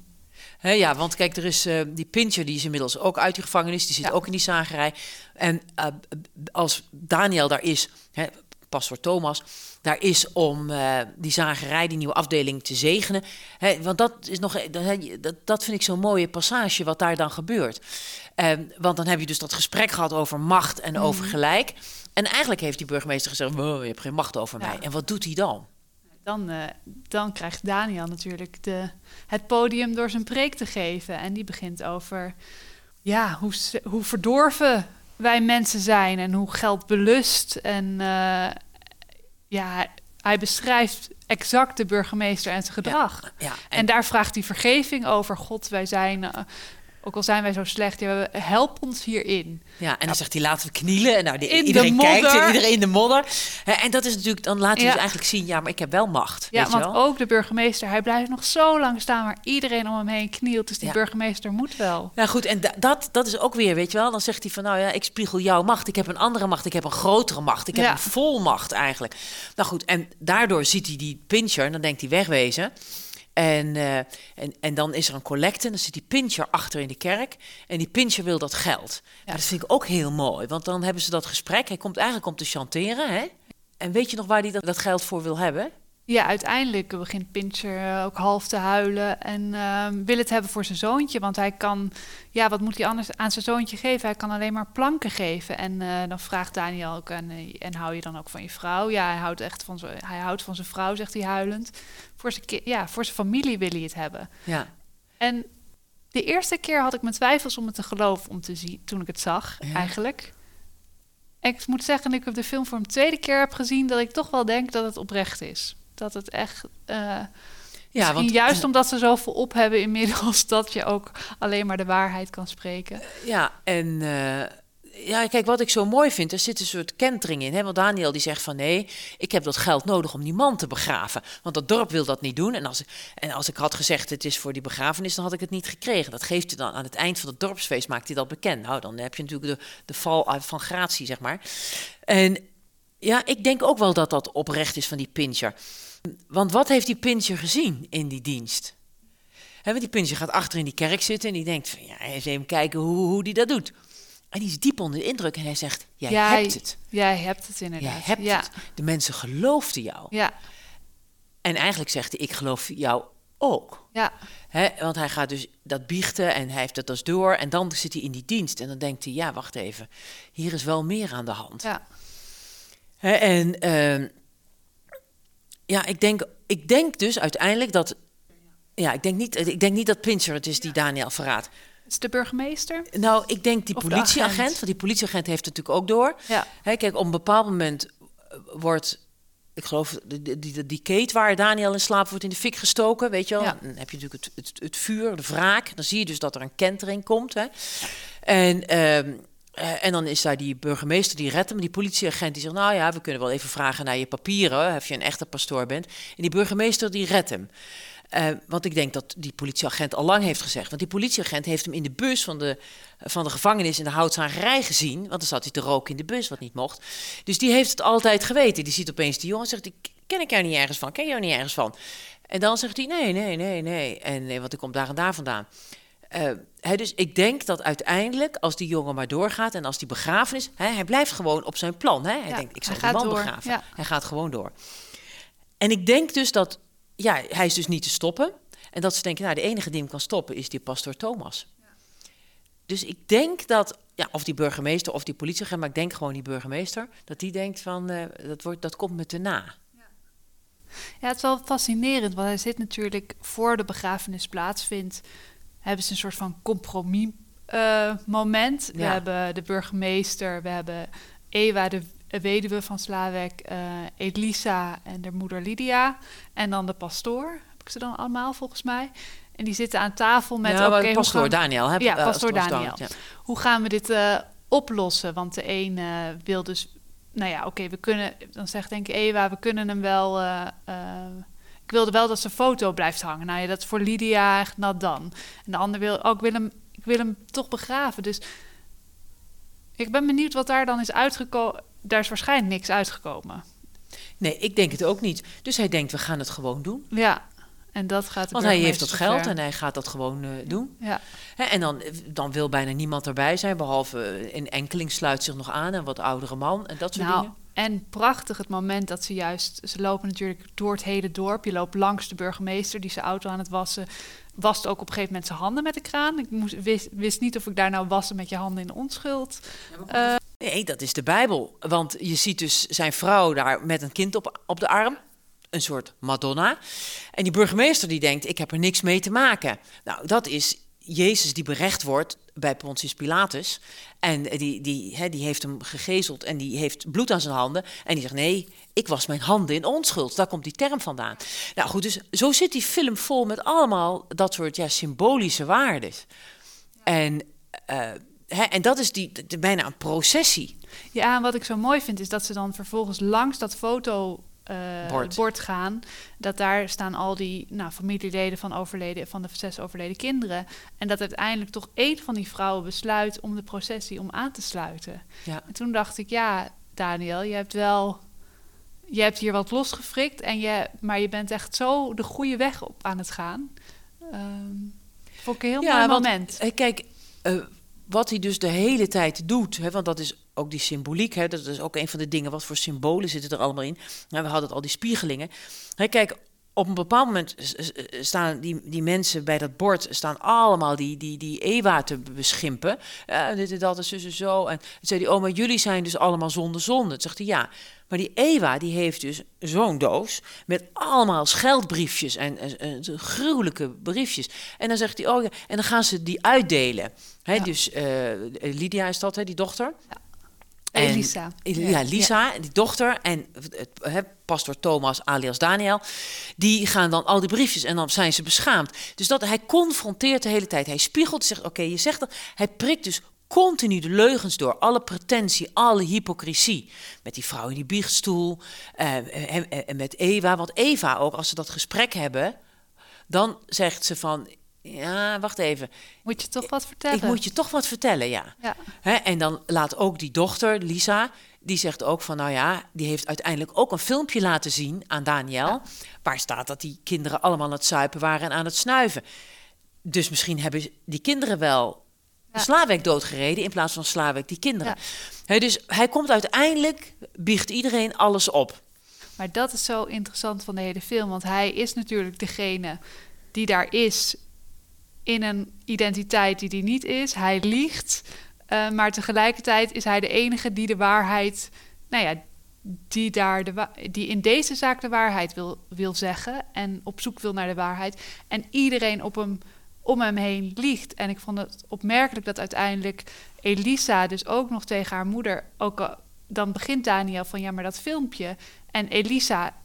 ja, want kijk, er is eh, die Pincher, die is inmiddels ook uit die gevangenis. Die zit Ja. ook in die zagerij. En eh, als Daniel daar is, hè, pastor Thomas, daar is om eh, die zagerij, die nieuwe afdeling te zegenen. Hè, want dat is nog, dat, dat, vind ik zo'n mooie passage, wat daar dan gebeurt. Ehm, want dan heb je dus dat gesprek gehad over macht en over gelijk. En eigenlijk heeft die burgemeester gezegd, je hebt geen macht over Ja. mij. En wat doet hij dan? dan, eh, dan krijgt Daniel natuurlijk de, het podium door zijn preek te geven. En die begint over ja, hoe, hoe verdorven wij mensen zijn en hoe geld belust. En eh, ja, hij- beschrijft exact de burgemeester en zijn gedrag. Ja, En, daar vraagt hij vergeving over. God, wij zijn, eh, ook al zijn wij zo slecht, ja, help ons hierin. Ja, en dan zegt hij laten we knielen. En nou, de- In de iedereen kijkt en iedereen in de modder. En dat is natuurlijk, dan laat hij Ja. dus eigenlijk zien, ja, maar ik heb wel macht. Ja, weet je want wel? ook de burgemeester, hij blijft nog zo lang staan waar iedereen om hem heen knielt. Dus die Ja. burgemeester moet wel. Ja, goed, en da- dat, dat is ook weer, weet je wel. Dan zegt hij van, nou ja, ik spiegel jouw macht. Ik heb een andere macht, ik heb een grotere macht. Ik heb een volmacht eigenlijk. Nou goed, en daardoor ziet hij die pincher en dan denkt hij wegwezen. En, eh, en, en dan is er een collecte en dan zit die pincher achter in de kerk. En die pincher wil dat geld. Maar dat vind ik ook heel mooi, want dan hebben ze dat gesprek. Hij komt eigenlijk om te chanteren, hè. En weet je nog waar hij dat, dat geld voor wil hebben? Ja, uiteindelijk begint Pincher eh, ook half te huilen en ehm, wil het hebben voor zijn zoontje. Want hij kan, ja, wat moet hij anders aan zijn zoontje geven? Hij kan alleen maar planken geven. En eh, dan vraagt Daniel ook, en, eh, en hou je dan ook van je vrouw? Ja, hij houdt echt van, zijn- hij houdt van zijn vrouw, zegt hij huilend. Voor zijn, ja, voor zijn familie wil hij het hebben. Ja. En de eerste keer had ik mijn twijfels om het te geloven om te zien, toen ik het zag, Ja. eigenlijk. En ik moet zeggen, dat ik de film voor een tweede keer heb gezien, dat ik toch wel denk dat het oprecht is. Dat het echt. eh Ja, want juist omdat ze zoveel op hebben inmiddels, [LAUGHS] dat je ook alleen maar de waarheid kan spreken. Ja, en eh, ja, kijk, wat ik zo mooi vind, er zit een soort kentering in. Hè? Want Daniel die zegt van nee, ik heb dat geld nodig om die man te begraven. Want dat dorp wil dat niet doen. En als, en als ik had gezegd het is voor die begrafenis, dan had ik het niet gekregen. Dat geeft hij dan aan het eind van het dorpsfeest, maakt hij dat bekend. Nou, dan heb je natuurlijk de, de val van gratie, zeg maar. En ja, ik denk ook wel dat dat oprecht is van die Pincher. Want wat heeft die Pincher gezien in die dienst? Hè, want die Pincher gaat achter in die kerk zitten en die denkt van ja, eens even kijken hoe, hoe die dat doet. En die is diep onder de indruk en hij zegt, jij hebt het. Jij hebt het inderdaad. Jij hebt ja. het. De mensen geloofden jou. Ja, En eigenlijk zegt hij, ik geloof jou ook. ja, Hè, want hij gaat dus dat biechten en hij heeft dat dus door. En dan zit hij in die dienst en dan denkt hij, ja, wacht even. Hier is wel meer aan de hand. ja. Hè, en ehm, ja, ik denk, ik denk dus uiteindelijk dat... Ja, ik denk niet, ik denk niet dat Pincher het is die Daniel verraadt. Is de burgemeester? Nou, ik denk die politieagent, agent. want die politieagent heeft het natuurlijk ook door. Ja. Hè, kijk, op een bepaald moment eh, wordt, ik geloof, die, die, die, keet waar Daniel in slaap wordt in de fik gestoken, weet je wel. Ja. Dan heb je natuurlijk het, het, het vuur, de wraak. Dan zie je dus dat er een kentering komt. Hè. En, ehm, eh, en dan is daar die burgemeester, die redt hem. Die politieagent die zegt, nou ja, we kunnen wel even vragen naar je papieren, of je een echte pastoor bent. En die burgemeester die redt hem. Eh, want ik denk dat die politieagent al lang heeft gezegd. Want die politieagent heeft hem in de bus van de, van de gevangenis in de houtzagerij gezien. Want dan zat hij te roken in de bus, wat niet mocht. Dus die heeft het altijd geweten. Die ziet opeens die jongen en zegt, ken ik jou niet ergens van, ken jou niet ergens van? En dan zegt hij, nee, nee, nee, nee. En nee, want ik kom daar en daar vandaan. Eh, dus ik denk dat uiteindelijk, als die jongen maar doorgaat en als die begraven is, hè, hij blijft gewoon op zijn plan. Hij Ja, denkt, ik zal hij die man door, begraven. ja. Hij gaat gewoon door. En ik denk dus dat, ja, hij is dus niet te stoppen. En dat ze denken, nou, de enige die hem kan stoppen is die pastoor Thomas. Dus ik denk dat, ja, of die burgemeester of die politieagent, maar ik denk gewoon die burgemeester, dat die denkt van, eh, dat, wordt, dat komt me te na. Ja, het is wel fascinerend, want hij zit natuurlijk voor de begrafenis plaatsvindt, hebben ze een soort van compromis eh, moment. We hebben de burgemeester, we hebben Ewa, de weduwe van Slavek, eh, Elisa en de moeder Lydia. En dan de pastoor, heb ik ze dan allemaal volgens mij. En die zitten aan tafel met, ja, hoe pastoor gaan- Daniel. Hè? Ja, Eh, pastoor Daniel. ja. hoe gaan we dit oplossen? Want de een wil dus, nou ja, oké, we kunnen, dan zegt denk ik Ewa, we kunnen hem wel. Eh, eh, ik wilde wel dat zijn foto blijft hangen. Nou ja, dat is voor Lydia echt nat dan. En de ander wil ook, wil hem, ik wil hem toch begraven. Dus ik ben benieuwd wat daar dan is uitgekomen. Daar is waarschijnlijk niks uitgekomen. Nee, ik denk het ook niet. Dus hij denkt, we gaan het gewoon doen. Ja, en dat gaat. Want hij heeft dat geld ver. en hij gaat dat gewoon eh, doen. Ja, Hè, en dan, dan wil bijna niemand erbij zijn, behalve eh, een enkeling sluit zich nog aan, een wat oudere man en dat soort nou, dingen. En prachtig het moment dat ze juist... Ze lopen natuurlijk door het hele dorp. Je loopt langs de burgemeester die zijn auto aan het wassen. Wast ook op een gegeven moment zijn handen met de kraan. Ik moest, wist, wist niet of ik daar nou wassen met je handen in onschuld. Eh, Nee, dat is de Bijbel. Want je ziet dus zijn vrouw daar met een kind op, op de arm. Een soort Madonna. En die burgemeester die denkt, ik heb er niks mee te maken. Nou, dat is Jezus die berecht wordt bij Pontius Pilatus. En die, die, hè, die heeft hem gegezeld en die heeft bloed aan zijn handen. En die zegt, nee, ik was mijn handen in onschuld. Daar komt die term vandaan. Nou goed, dus zo zit die film vol met allemaal dat soort ja, symbolische waarden. En, eh, hè, en dat is die, de- bijna een processie. Ja, en wat ik zo mooi vind is dat ze dan vervolgens langs dat foto. Eh, Bord. bord gaan. Dat daar staan al die nou, familieleden van, overleden, van de zes overleden kinderen. En dat uiteindelijk toch één van die vrouwen besluit om de processie om aan te sluiten. Ja. En toen dacht ik, ja, Daniel, je hebt wel. Je hebt hier wat losgefrikt, en je, maar je bent echt zo de goede weg op aan het gaan. Ehm vond ik een heel mooi want, moment. eh, Kijk, eh, wat hij dus de hele tijd doet, hè, want dat is ook die symboliek, hè, dat is ook een van de dingen, wat voor symbolen zitten er allemaal in. Nou, we hadden het al die spiegelingen. Hè, kijk, op een bepaald moment staan die, die mensen bij dat bord staan allemaal die, die, die Ewa te beschimpen. Eh, dit en dat en zo en zo. En toen zei hij, oh, maar jullie zijn dus allemaal zonder zonde. Toen zegt hij, ja. Maar die Ewa, die heeft dus zo'n doos met allemaal scheldbriefjes en, en, en zo gruwelijke briefjes. En dan zegt hij, oh ja, en dan gaan ze die uitdelen. Hè, Ja. Dus eh, Lydia is dat, hè, die dochter. En- Elisa. ja, Lisa, die dochter en het, hè, pastor Thomas alias Daniel, die gaan dan al die briefjes en dan zijn ze beschaamd. Dus dat hij confronteert de hele tijd. Hij spiegelt, zegt, oké, je zegt dat. Hij prikt dus continu de leugens door, alle pretentie, alle hypocrisie. Met die vrouw in die biechtstoel eh, en, en- en met Eva. Want Eva ook, als ze dat gesprek hebben, dan zegt ze van, ja, wacht even, Moet je toch wat vertellen? ik moet je toch wat vertellen, ja. Ja. Hè, en dan laat ook die dochter, Lisa, die zegt ook van, nou ja, die heeft uiteindelijk ook een filmpje laten zien aan Daniel, waar staat dat die kinderen allemaal aan het zuipen waren en aan het snuiven. Dus misschien hebben die kinderen wel Ja. Slavek doodgereden in plaats van Slavek die kinderen. Ja. Dus hij komt uiteindelijk, biecht iedereen alles op. Maar dat is zo interessant van de hele film. Want hij is natuurlijk degene die daar is in een identiteit die hij niet is. Hij liegt. eh, maar tegelijkertijd is hij de enige die de waarheid. Nou ja, die, daar de die in deze zaak de waarheid wil, wil zeggen. En op zoek wil naar de waarheid. En iedereen op hem, om hem heen liegt. En ik vond het opmerkelijk dat uiteindelijk Elisa dus ook nog tegen haar moeder. Ook al- dan begint Daniel van ja, maar dat filmpje. En Elisa,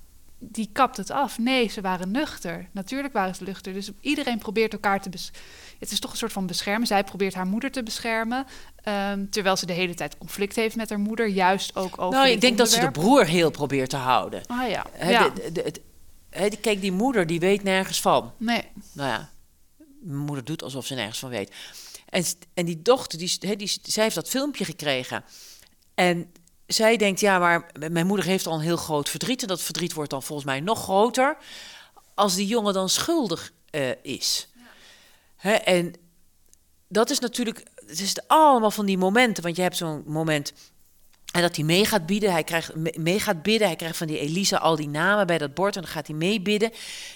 die kapt het af. Nee, ze waren nuchter. Natuurlijk waren ze nuchter. Dus iedereen probeert elkaar te beschermen. Het is toch een soort van beschermen. Zij probeert haar moeder te beschermen. ehm, terwijl ze de hele tijd conflict heeft met haar moeder. Juist ook over nou, ik denk dat ze de broer heel probeert te houden. Ah ja. Ja. de- kijk, die moeder die weet nergens van. Nee. nou ja, mijn moeder doet alsof ze nergens van weet. En, en die dochter, die, hè, die, zij heeft dat filmpje gekregen. En zij denkt, ja, maar mijn moeder heeft al een heel groot verdriet. En dat verdriet wordt dan volgens mij nog groter als die jongen dan schuldig eh, is. Hè, en dat is natuurlijk, het is allemaal van die momenten. Want je hebt zo'n moment en dat hij mee gaat bieden. Hij krijgt me- mee gaat bidden. Hij krijgt van die Elisa al die namen bij dat bord. En dan gaat hij meebidden.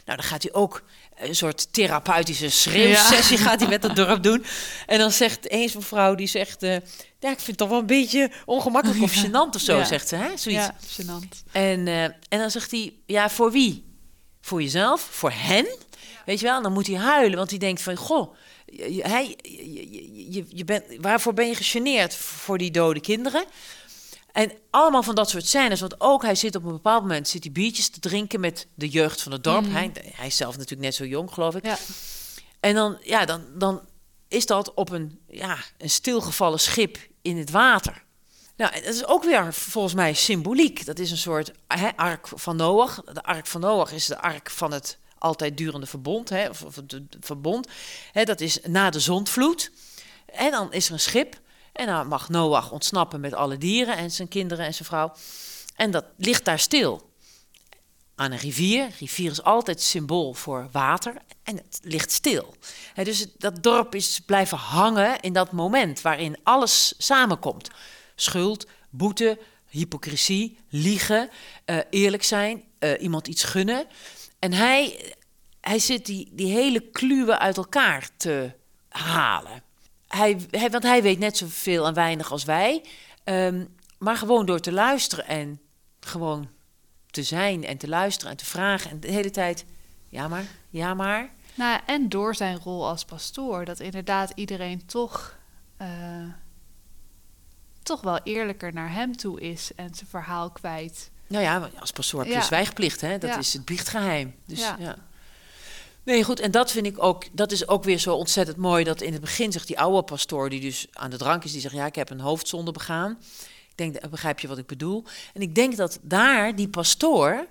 Nou, dan gaat hij ook een soort therapeutische schreeuwsessie gaat hij met het dorp doen. En dan zegt eens een vrouw die zegt... eh, ja, ik vind het toch wel een beetje ongemakkelijk of gênant of zo, Ja. zegt ze. Hè? Zoiets. Ja, gênant. En, eh, en dan zegt hij, ja, voor wie? Voor jezelf? Voor hen? Weet je wel? En dan moet hij huilen, want hij denkt van, goh, hij, je, je- je, je bent, waarvoor ben je gegeneerd voor die dode kinderen? En allemaal van dat soort scènes, want ook hij zit op een bepaald moment zit hij biertjes te drinken met de jeugd van het dorp. Mhm. Hij, hij is zelf natuurlijk net zo jong, geloof ik. Ja. En dan, ja, dan, dan is dat op een, ja, een stilgevallen schip in het water. Nou, dat is ook weer volgens mij symboliek. Dat is een soort hè, ark van Noach. De ark van Noach is de ark van het altijd durende verbond. Hè, of, of het het verbond. Hè, dat is na de zondvloed. En dan is er een schip. En dan mag Noach ontsnappen met alle dieren en zijn kinderen en zijn vrouw. En dat ligt daar stil. Aan een rivier. Rivier is altijd symbool voor water. En het ligt stil. Dus dat dorp is blijven hangen in dat moment waarin alles samenkomt. Schuld, boete, hypocrisie, liegen, eh, eerlijk zijn, eh, iemand iets gunnen. En hij, hij zit die, die hele kluwen uit elkaar te halen. Hij, hij, want hij weet net zoveel en weinig als wij. Ehm, maar gewoon door te luisteren en gewoon te zijn en te luisteren en te vragen. En de hele tijd, ja maar, ja maar. Nou, en door zijn rol als pastoor, dat inderdaad iedereen toch, eh, toch wel eerlijker naar hem toe is en zijn verhaal kwijt. Nou ja, als pastoor heb je Ja. zwijgplicht, hè? Dat Ja. is het biechtgeheim. Dus, ja. Ja. Nee, goed, en dat vind ik ook, dat is ook weer zo ontzettend mooi, dat in het begin zegt die oude pastoor, die dus aan de drank is, die zegt, ja, ik heb een hoofdzonde begaan. Ik denk, eh, begrijp je wat ik bedoel? En ik denk dat daar, die pastoor,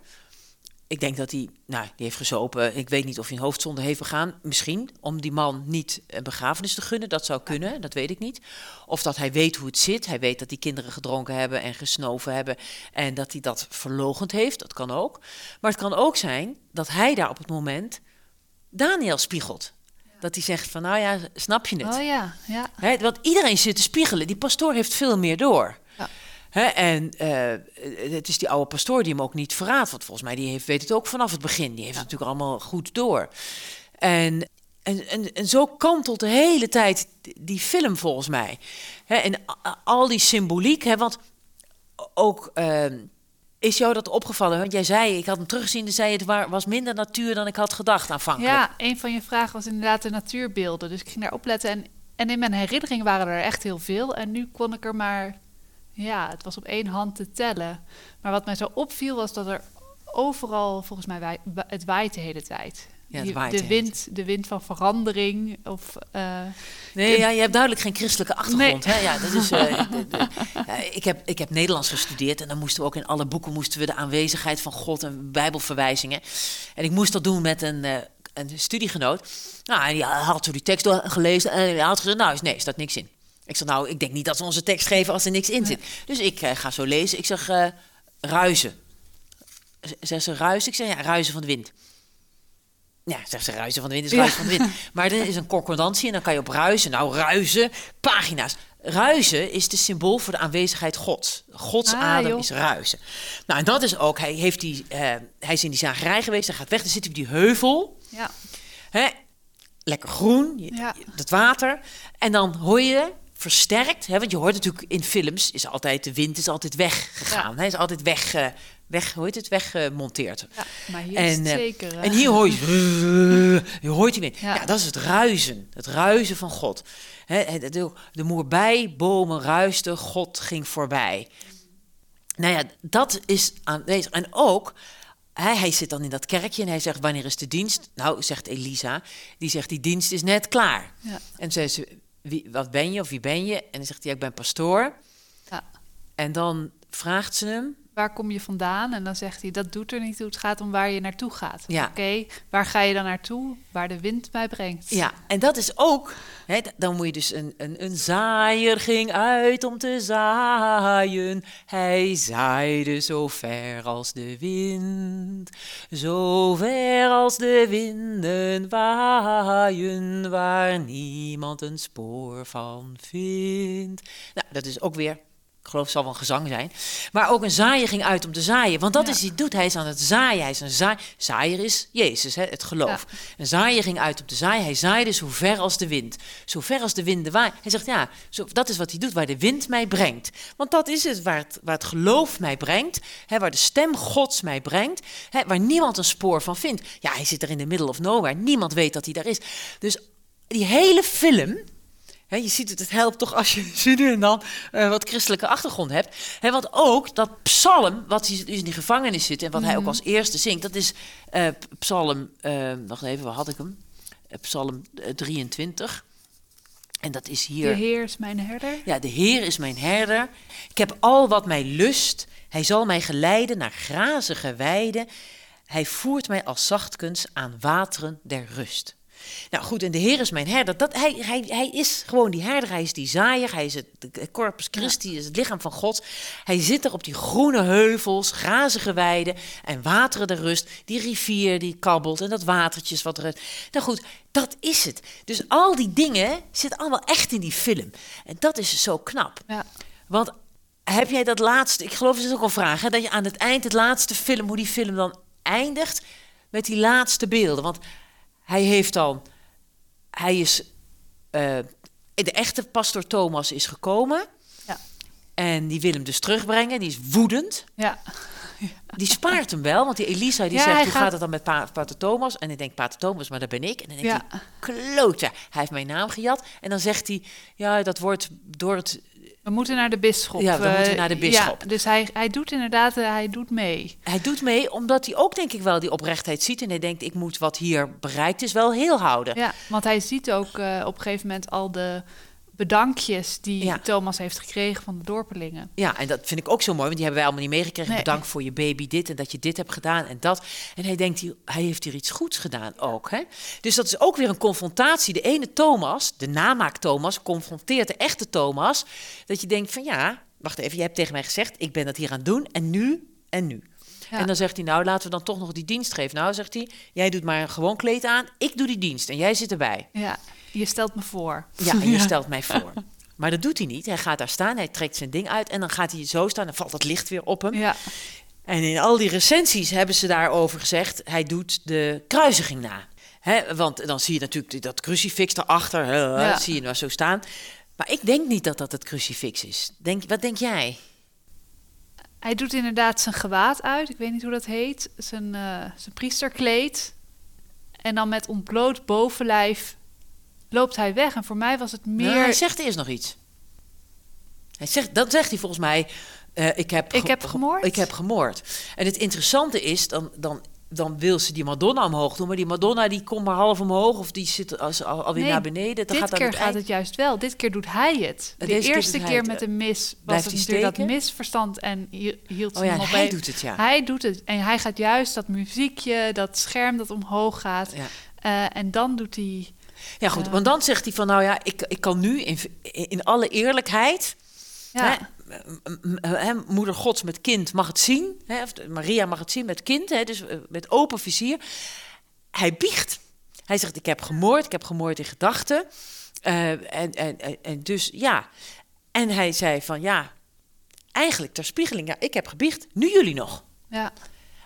ik denk dat hij, nou, die heeft gezopen, ik weet niet of hij een hoofdzonde heeft begaan, misschien, om die man niet een begrafenis te gunnen, dat zou kunnen, dat weet ik niet. Of dat hij weet hoe het zit, hij weet dat die kinderen gedronken hebben en gesnoven hebben en dat hij dat verlogend heeft, dat kan ook. Maar het kan ook zijn dat hij daar op het moment Daniel spiegelt. Dat hij zegt van, nou ja, snap je het? Oh ja, ja. Hè, want iedereen zit te spiegelen. Die pastoor heeft veel meer door. Ja. En eh, het is die oude pastoor die hem ook niet verraadt. Want volgens mij die heeft, weet het ook vanaf het begin. Die heeft het natuurlijk allemaal goed door. En, en, en, en zo kantelt de hele tijd die film volgens mij. En al die symboliek. Hè, want ook... ehm, is jou dat opgevallen? Want jij zei, ik had hem teruggezien en zei het wa- was minder natuur dan ik had gedacht aanvankelijk. Ja, een van je vragen was inderdaad de natuurbeelden. Dus ik ging daar opletten. En, en in mijn herinnering waren er echt heel veel. En nu kon ik er maar... Ja, het was op één hand te tellen. Maar wat mij zo opviel was dat er overal... Volgens mij, het waait de hele tijd. Ja, het Je- waait de, wind, de wind van verandering. Of, eh, Nee, ja, je hebt duidelijk geen christelijke achtergrond. Hè? Ja, dat is, eh, [LAUGHS] de- de- ja, ik, heb, ik heb Nederlands gestudeerd en dan moesten we ook in alle boeken moesten we de aanwezigheid van God en Bijbelverwijzingen. En ik moest dat doen met een, eh, een studiegenoot. Nou, en die had zo die tekst door- gelezen en hij had gezegd, nou, is- nee, er staat niks in. Ik zeg, nou, ik denk niet dat ze onze tekst geven als er niks in zit. Dus ik ga zo lezen. Ik zeg, ruizen. Z- Zegt ze ruizen? Ik zeg, ja, ruizen van de wind. Ja, zegt ze ruizen van de wind is Ja. ruizen van de wind. Maar er is een concordantie en dan kan je op ruizen. Nou, ruizen, pagina's. Ruizen is de symbool voor de aanwezigheid Gods. Gods Ah, adem joh. is ruizen. Nou, en dat is ook, hij, heeft die, eh, hij is in die zagerij geweest, hij gaat weg, dan zit hij op die heuvel. ja, Hè? Lekker groen, je- Ja. dat water. En dan hoor je versterkt, hè, want je hoort natuurlijk in films, is altijd, de wind is altijd weggegaan. Hij is altijd weg, weg, hoe heet het, weggemonteerd. ja, maar hier En, is het eh, zeker... En hier hoor je, [LAUGHS] je hoort die wind. Ja. Ja. dat is het ruizen, het ruizen van God. Hè, de, de, moerbijbomen ruisten, God ging voorbij. Nou ja, dat is aanwezig. En ook, hij, hij zit dan in dat kerkje en hij zegt, wanneer is de dienst? Nou, zegt Elisa, die zegt, die dienst is net klaar. ja, En zei ze, wie, wat ben je of wie ben je? En dan zegt hij, ik ben pastoor. ja. En dan vraagt ze hem, waar kom je vandaan? En dan zegt hij, dat doet er niet toe. Het gaat om waar je naartoe gaat. Ja. Oké, waar ga je dan naartoe? Waar de wind mij brengt. Ja, en dat is ook. Hè, dan moet je dus een, een, een zaaier ging uit om te zaaien. Hij zaaide zo ver als de wind. Zo ver als de winden waaien, waar niemand een spoor van vindt. Nou, dat is ook weer. Ik geloof het zal wel een gezang zijn. Maar ook een zaaier ging uit om te zaaien. Want dat Ja. is hij doet. Hij is aan het zaaien. Hij is een zaai. Zaaier is Jezus, hè, het geloof. Een zaaier ging uit om te zaaien. Hij zaaide zo ver als de wind. Zo ver als de winden waaien. Hij zegt, ja, zo, dat is wat hij doet, waar de wind mij brengt. Want dat is het, waar het, waar het geloof mij brengt. Hè, waar de stem Gods mij brengt. Hè, waar niemand een spoor van vindt. Ja, hij zit er in de middle of nowhere. Niemand weet dat hij daar is. Dus die hele film... Je ziet het, het helpt toch als je zo nu en dan eh, wat christelijke achtergrond hebt. Hè, want ook dat psalm, wat hij dus in die gevangenis zit en wat hij ook als eerste zingt, dat is eh, psalm, eh, wacht even, waar had ik hem? Psalm eh, 23. En dat is hier. De Heer is mijn herder. Ja, de Heer is mijn herder. Ik heb al wat mij lust. Hij zal mij geleiden naar grazige weiden. Hij voert mij als zachtkens aan wateren der rust. Nou goed, en de Heer is mijn herder. Dat, hij, hij, hij is gewoon die herder, hij is die zaaier, hij is het de corpus Christi, is het lichaam van God. Hij zit er op die groene heuvels, grazige weiden en wateren der rust. Die rivier die kabbelt en dat watertjes wat er... Nou goed, dat is het. Dus al die dingen zitten allemaal echt in die film. En dat is zo knap. Ja. Want heb jij dat laatste, ik geloof dat is ook een vraag, hè, dat je aan het eind, het laatste film, hoe die film dan eindigt, met die laatste beelden. Want hij heeft dan, hij is, eh, de echte pastor Thomas is gekomen. Ja. En die wil hem dus terugbrengen, die is woedend. Ja. Die spaart hem wel, want die Elisa die Ja, zegt, hoe gaat... gaat- het dan met pa Pater Thomas? En ik denk, Pater Thomas, maar dat ben ik. En dan denk Ja. hij, klootje, hij heeft mijn naam gejat. En dan zegt hij, ja, dat wordt door het We moeten naar de bisschop. Ja, we Eh, moeten naar de bisschop. Ja, dus hij, hij doet inderdaad, eh, hij doet mee. Hij doet mee omdat hij ook, denk ik wel, die oprechtheid ziet. En hij denkt, ik moet wat hier bereikt is wel heel houden. Ja, want hij ziet ook eh, op een gegeven moment al de bedankjes die Ja. Thomas heeft gekregen van de dorpelingen. Ja, en dat vind ik ook zo mooi, want die hebben wij allemaal niet meegekregen. Nee. Bedankt voor je baby dit en dat je dit hebt gedaan en dat. En hij denkt, hij- heeft hier iets goeds gedaan ook. Hè? Dus dat is ook weer een confrontatie. De ene Thomas, de namaak Thomas, confronteert de echte Thomas. Dat je denkt van ja, wacht even, je hebt tegen mij gezegd, ik ben dat hier aan het doen en nu en nu. Ja. En dan zegt hij, nou laten we dan toch nog die dienst geven. Nou, zegt hij, jij doet maar een gewoon kleed aan, ik doe die dienst en jij zit erbij. Ja, je stelt me voor. Ja, en je stelt mij voor. Maar dat doet hij niet. Hij gaat daar staan, hij trekt zijn ding uit en dan gaat hij zo staan. Dan valt het licht weer op hem. Ja, En in al die recensies hebben ze daarover gezegd... hij doet de kruisiging na. Hè, want dan zie je natuurlijk dat crucifix erachter. hè, Ja. Dat zie je nou zo staan. Maar ik denk niet dat dat het crucifix is. Denk, wat denk jij? hij doet inderdaad zijn gewaad uit. Ik weet niet hoe dat heet. Zijn, eh, zijn priesterkleed. En dan met ontbloot bovenlijf loopt hij weg. En voor mij was het meer... Nou, hij zegt eerst nog iets. Hij zegt, dat zegt hij volgens mij. eh, ik, heb Ik heb gemoord? Ik heb gemoord. En het interessante is, dan, dan, dan wil ze die Madonna omhoog doen. Maar die Madonna die komt maar half omhoog. Of die zit als, al, alweer Nee, naar beneden. Dan Dit gaat keer het gaat het juist wel. Dit keer doet hij het. De Deze eerste keer het. met de mis was het natuurlijk dat misverstand en hi- hield ze Oh ja, op hij doet het, ja. Hij doet het. En hij gaat juist dat muziekje, dat scherm dat omhoog gaat. Ja. Eh, en dan doet hij... Ja, goed. Ja. Want dan zegt hij van, nou ja, ik, ik kan nu in, in alle eerlijkheid... Ja, Hè, moeder Gods met kind mag het zien. Hè, of Maria mag het zien met kind, hè, dus eh, met open vizier. Hij biecht. Hij zegt, ik heb gemoord, ik heb gemoord in gedachten. Eh, en, en, en, dus, ja. En hij zei van, ja, eigenlijk ter spiegeling, ja, ik heb gebiecht, nu jullie nog. ja,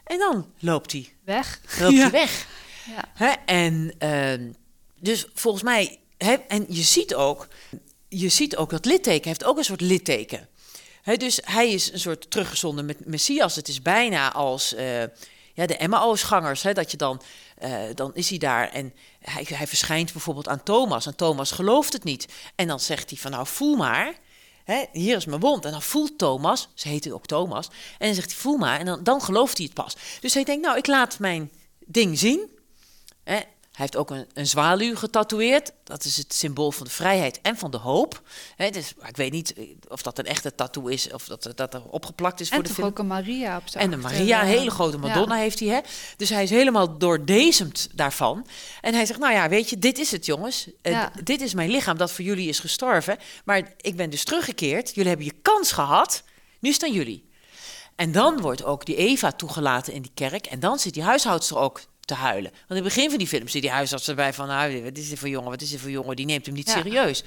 En dan loopt hij, weg. loopt Ja. hij weg. Ja. Hè? En ehm, dus volgens mij, en je ziet ook, je ziet ook dat litteken heeft ook een soort litteken. Dus hij is een soort teruggezonden met Messias. Het is bijna als eh, ja, de Emmausgangers, hè, dat je dan, eh, dan is hij daar en hij, hij verschijnt bijvoorbeeld aan Thomas. En Thomas gelooft het niet. En dan zegt hij van nou voel maar, hier is mijn wond. En dan voelt Thomas, ze heette ook Thomas, en dan zegt hij voel maar. En dan, dan gelooft hij het pas. Dus hij denkt nou ik laat mijn ding zien. Hij heeft ook een, een zwaluw getatoeëerd. Dat is het symbool van de vrijheid en van de hoop. Hè, dus, ik weet niet eh, of dat een echte tattoo is of dat, dat er opgeplakt is voor En de film. ook een Maria op zijn En een Maria, een eh, hele grote Madonna ja. heeft hij. Hè? Dus hij is helemaal doordezemd daarvan. En hij zegt, nou ja, weet je, dit is het jongens. Eh, Ja. Dit is mijn lichaam dat voor jullie is gestorven. Maar ik ben dus teruggekeerd. Jullie hebben je kans gehad. Nu staan jullie. En dan wordt ook die Eva toegelaten in die kerk. En dan zit die huishoudster ook te huilen. Want in het begin van die film zit die huishoudster erbij van... Nou, wat is dit voor jongen, wat is dit voor jongen? Die neemt hem niet Ja. serieus.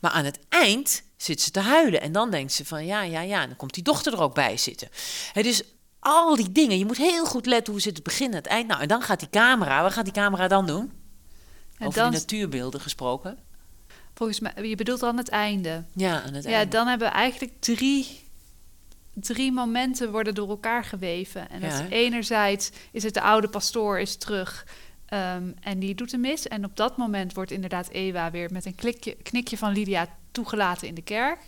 Maar aan het eind zit ze te huilen. En dan denkt ze van ja, ja, ja. En dan komt die dochter er ook bij zitten. Hè, dus al die dingen. Je moet heel goed letten hoe zit het begin en het eind. Nou, en dan gaat die camera... Wat gaat die camera dan doen? En Over dan, die natuurbeelden gesproken. volgens mij, je bedoelt dan het einde. Ja, aan het Ja, eind. dan hebben we eigenlijk drie, drie momenten worden door elkaar geweven. En dat Ja, enerzijds is het de oude pastoor is terug ehm, en die doet de mis. En op dat moment wordt inderdaad Ewa weer met een klikje, knikje van Lydia toegelaten in de kerk.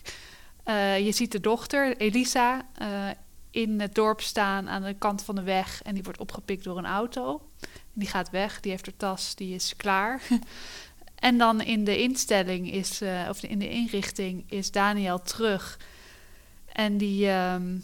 Eh, je ziet de dochter, Elisa, eh, in het dorp staan aan de kant van de weg. En die wordt opgepikt door een auto. Die gaat weg, die heeft haar tas, die is klaar. [LAUGHS] en dan in de instelling is, eh, of in de inrichting, is Daniel terug. En die, ehm,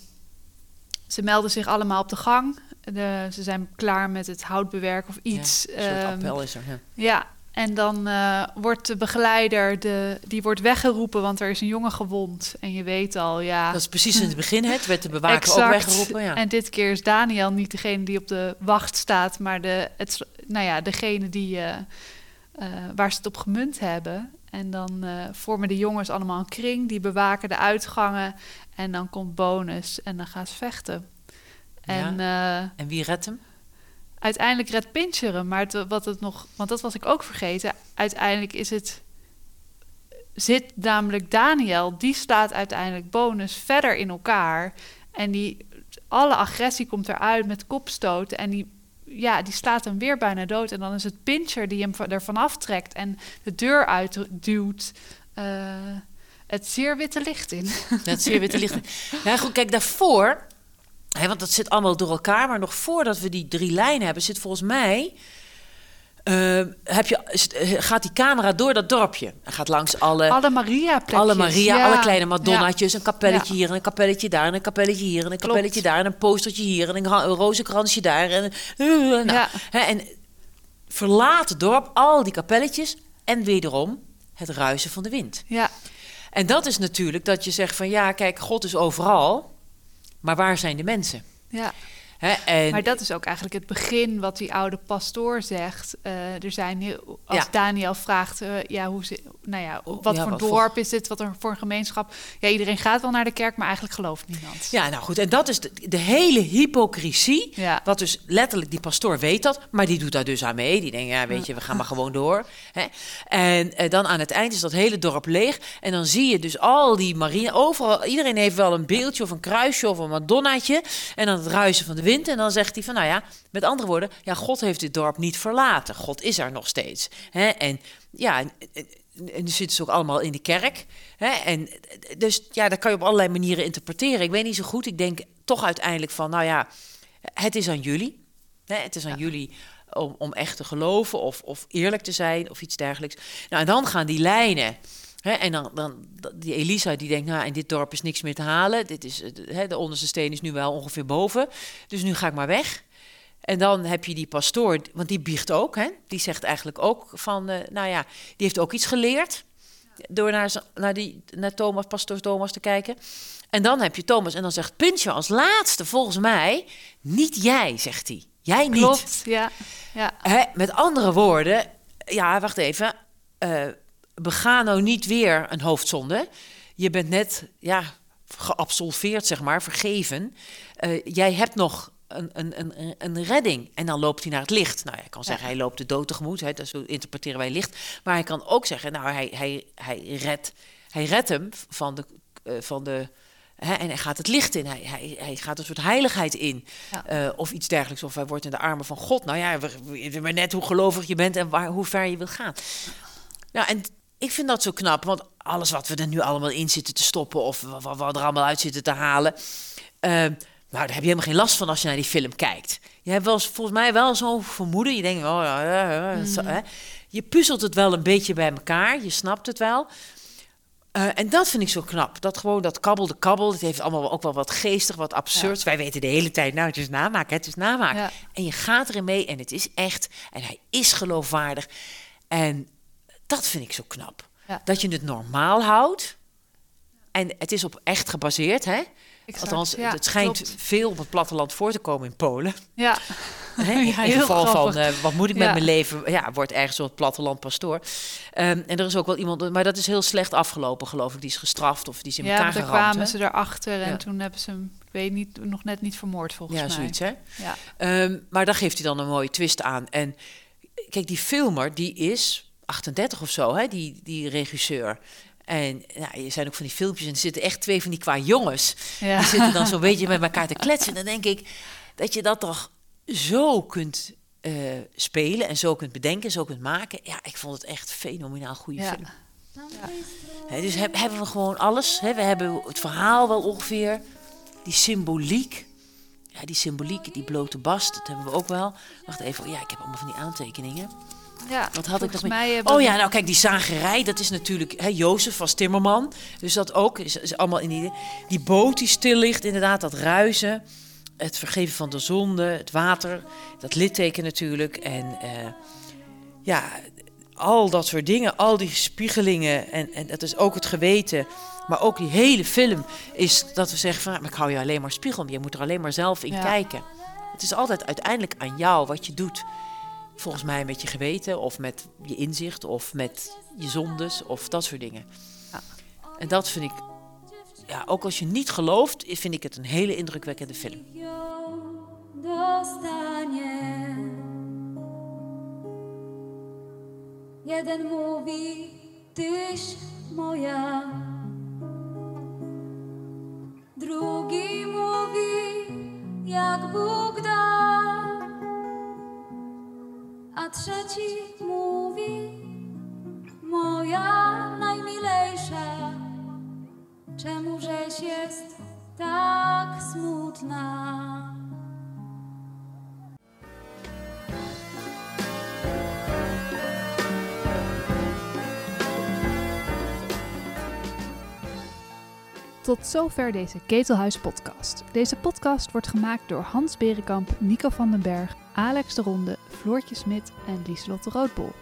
ze melden zich allemaal op de gang. De, ze zijn klaar met het houtbewerk of iets. Ja, een soort Ehm, appel is er. Ja. ja, en dan eh, wordt de begeleider, de, die wordt weggeroepen, want er is een jongen gewond. En je weet al, ja... Dat is precies in het begin. hè. Het werd de bewaker ook weggeroepen. Ja. En dit keer is Daniel niet degene die op de wacht staat, maar de, het, nou ja, degene die, eh, eh, waar ze het op gemunt hebben. En dan vormen de jongens allemaal een kring, die bewaken de uitgangen. En dan komt bonus en dan gaan ze vechten. En eh, En wie redt hem? uiteindelijk redt Pincher hem, maar het, wat het nog, want dat was ik ook vergeten. Uiteindelijk is het zit namelijk Daniel, die slaat uiteindelijk bonus verder in elkaar en die alle agressie komt eruit met kopstoten en die ja, die slaat hem weer bijna dood en dan is het Pincher die hem va- ervan aftrekt en de deur uitduwt. eh, het zeer witte licht in. [LAUGHS] Dat zie je weer te lichten. Ja, goed, kijk, daarvoor... Hè, want dat zit allemaal door elkaar. Maar nog voordat we die drie lijnen hebben... zit volgens mij... eh, heb je, het- eh, gaat die camera door dat dorpje. En gaat langs alle... Alle Maria-plekjes. Alle Maria, ja. alle kleine Madonna'tjes, een kapelletje Ja. hier en een kapelletje daar en een kapelletje hier en een Klopt. kapelletje daar en een postertje hier en een, een rozenkransje daar en, eh, nou, Ja. hè, en verlaat het dorp, al die kapelletjes en wederom het ruisen van de wind. Ja, En dat is natuurlijk dat je zegt van ja, kijk, God is overal, maar waar zijn de mensen? ja. Hè, en, Maar dat is ook eigenlijk het begin wat die oude pastoor zegt. Eh, er zijn heel, als Ja. Daniel vraagt, eh, ja, hoe ze, nou ja, wat Ja, voor wat voor- dorp is dit, wat er voor een gemeenschap. Ja, iedereen gaat wel naar de kerk, maar eigenlijk gelooft niemand. Ja, nou goed, en dat is de, de hele hypocrisie. Ja. Wat dus letterlijk, die pastoor weet dat, maar die doet daar dus aan mee. Die denkt, ja, weet je, we gaan maar gewoon door. Hè? En eh, dan aan het eind is dat hele dorp leeg. En dan zie je dus al die marine, overal, iedereen heeft wel een beeldje of een kruisje of een madonnaatje. En dan het ruisen van de wind. En dan zegt hij van, nou ja, met andere woorden, ja, God heeft dit dorp niet verlaten. God is er nog steeds. Hè? En ja, en, nu zitten ze ook allemaal in de kerk. Hè? En dus ja, dat kan je op allerlei manieren interpreteren. Ik weet niet zo goed. Ik denk toch uiteindelijk van, nou ja, het is aan jullie. Hè? Het is aan jullie om, om echt te geloven of, of eerlijk te zijn of iets dergelijks. Nou, en dan gaan die lijnen. En dan, dan die Elisa die denkt, nou, in dit dorp is niks meer te halen. Dit is, eh, de- onderste steen is nu wel ongeveer boven. Dus nu ga ik maar weg. En dan heb je die pastoor, want die biecht ook. Hè? Die zegt eigenlijk ook van, eh, nou ja, die heeft ook iets geleerd. Door naar, naar, die, naar Thomas, pastoor Thomas te kijken. En dan heb je Thomas en dan zegt Puntje als laatste, volgens mij, niet jij, zegt hij. Jij niet. Klopt, ja. ja. Met andere woorden, ja, wacht even. eh bega nou niet weer een hoofdzonde. Je bent net ja, geabsolveerd, zeg maar, vergeven. Eh, jij hebt nog een, een, een, een redding. En dan loopt hij naar het licht. Nou, je kan zeggen, hij loopt de dood tegemoet. Hè, dat zo interpreteren wij licht. Maar hij kan ook zeggen, nou, hij, hij, hij, redt, hij redt hem van de... eh, van de Hè, en hij gaat het licht in, hij, hij, hij gaat een soort heiligheid in. Ja. Eh, of iets dergelijks, of hij wordt in de armen van God. Nou ja, we, we- maar net hoe gelovig je bent en waar, hoe ver je wil gaan. Nou, en ik vind dat zo knap, want alles wat we er nu allemaal in zitten te stoppen... of wat, er allemaal uit zitten te halen... eh, nou, daar heb je helemaal geen last van als je naar die film kijkt. Je hebt wel eens, volgens mij wel zo'n vermoeden. Je denkt, oh, ja, ja, ja, zo, hè. je puzzelt het wel een beetje bij elkaar. Je snapt het wel. Eh, en dat vind ik zo knap. Dat gewoon dat kabbel, de kabbel. Het heeft allemaal ook wel wat geestig, wat absurds. Wij weten de hele tijd, nou, het is namaken, het is namaken. Ja. En je gaat erin mee en het is echt. En hij is geloofwaardig. En dat vind ik zo knap. Ja. Dat je het normaal houdt. En het is op echt gebaseerd, hè? Exact, Althans, ja, het schijnt klopt. veel op het platteland voor te komen in Polen. Ja. [LAUGHS] Hè? [LAUGHS] Ja, in heel geval grappig. van, eh, wat moet ik met Ja. mijn leven? Ja, wordt ergens op het platteland pastoor. Ehm, en er is ook wel iemand, maar dat is heel slecht afgelopen, geloof ik. Die is gestraft of die is in ja, elkaar want daar geramd. kwamen hè? ze erachter en Ja. toen hebben ze hem, ik weet niet, nog net niet vermoord volgens Ja, mij. zoiets, hè? Ja. Ehm, maar daar geeft hij dan een mooie twist aan. En kijk, die filmer, die is 38 of zo, hè? Die, die regisseur. En nou, er zijn ook van die filmpjes en er zitten echt twee van die qua jongens. Ja. Die zitten dan zo'n beetje met [LAUGHS] elkaar te kletsen. En dan denk ik dat je dat toch zo kunt eh, spelen en zo kunt bedenken, zo kunt maken. Ja, ik vond het echt fenomenaal goede Ja. film. Hè, dus heb- hebben we gewoon alles. Hè? We hebben het verhaal wel ongeveer. Die symboliek. Ja, die symboliek, die blote bast, dat hebben we ook wel. Wacht even, oh ja, ik heb allemaal van die aantekeningen. Ja, Wat had ik nog mij hebben Oh ja, nou kijk, die zagerij, dat is natuurlijk hè, Jozef was timmerman. Dus dat ook, is, is allemaal in die... Die boot die stil ligt, inderdaad, dat ruizen. Het vergeven van de zonde, het water, dat litteken natuurlijk. En eh, ja, al dat soort dingen, al die spiegelingen. En, en dat is ook het geweten. Maar ook die hele film is dat we zeggen van... "Maar ik hou je alleen maar spiegel, je moet er alleen maar zelf in Ja. kijken. Het is altijd uiteindelijk aan jou wat je doet. Volgens mij met je geweten of met je inzicht of met je zondes of dat soort dingen. Ja. En dat vind ik, ja, ook als je niet gelooft, vind ik het een hele indrukwekkende film. Jeden mówi, tyś moja. Mówi, moja najmilejsza. Jest tak smutna? Tot zover deze Ketelhuis podcast. Deze podcast wordt gemaakt door Hans Berenkamp, Nico van den Berg, Alex de Ronde, Floortje Smit en Lieselotte Roodbol.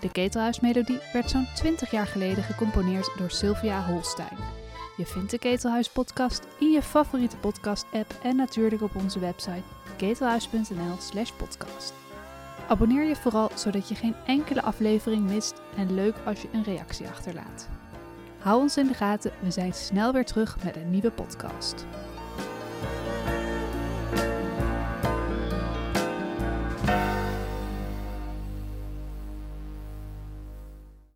De Ketelhuismelodie werd zo'n 20 jaar geleden gecomponeerd door Sylvia Holstein. Je vindt de Ketelhuis podcast in je favoriete podcast app en natuurlijk op onze website ketelhuis.nl slash podcast. Abonneer je vooral zodat je geen enkele aflevering mist en leuk als je een reactie achterlaat. Hou ons in de gaten, we zijn snel weer terug met een nieuwe podcast.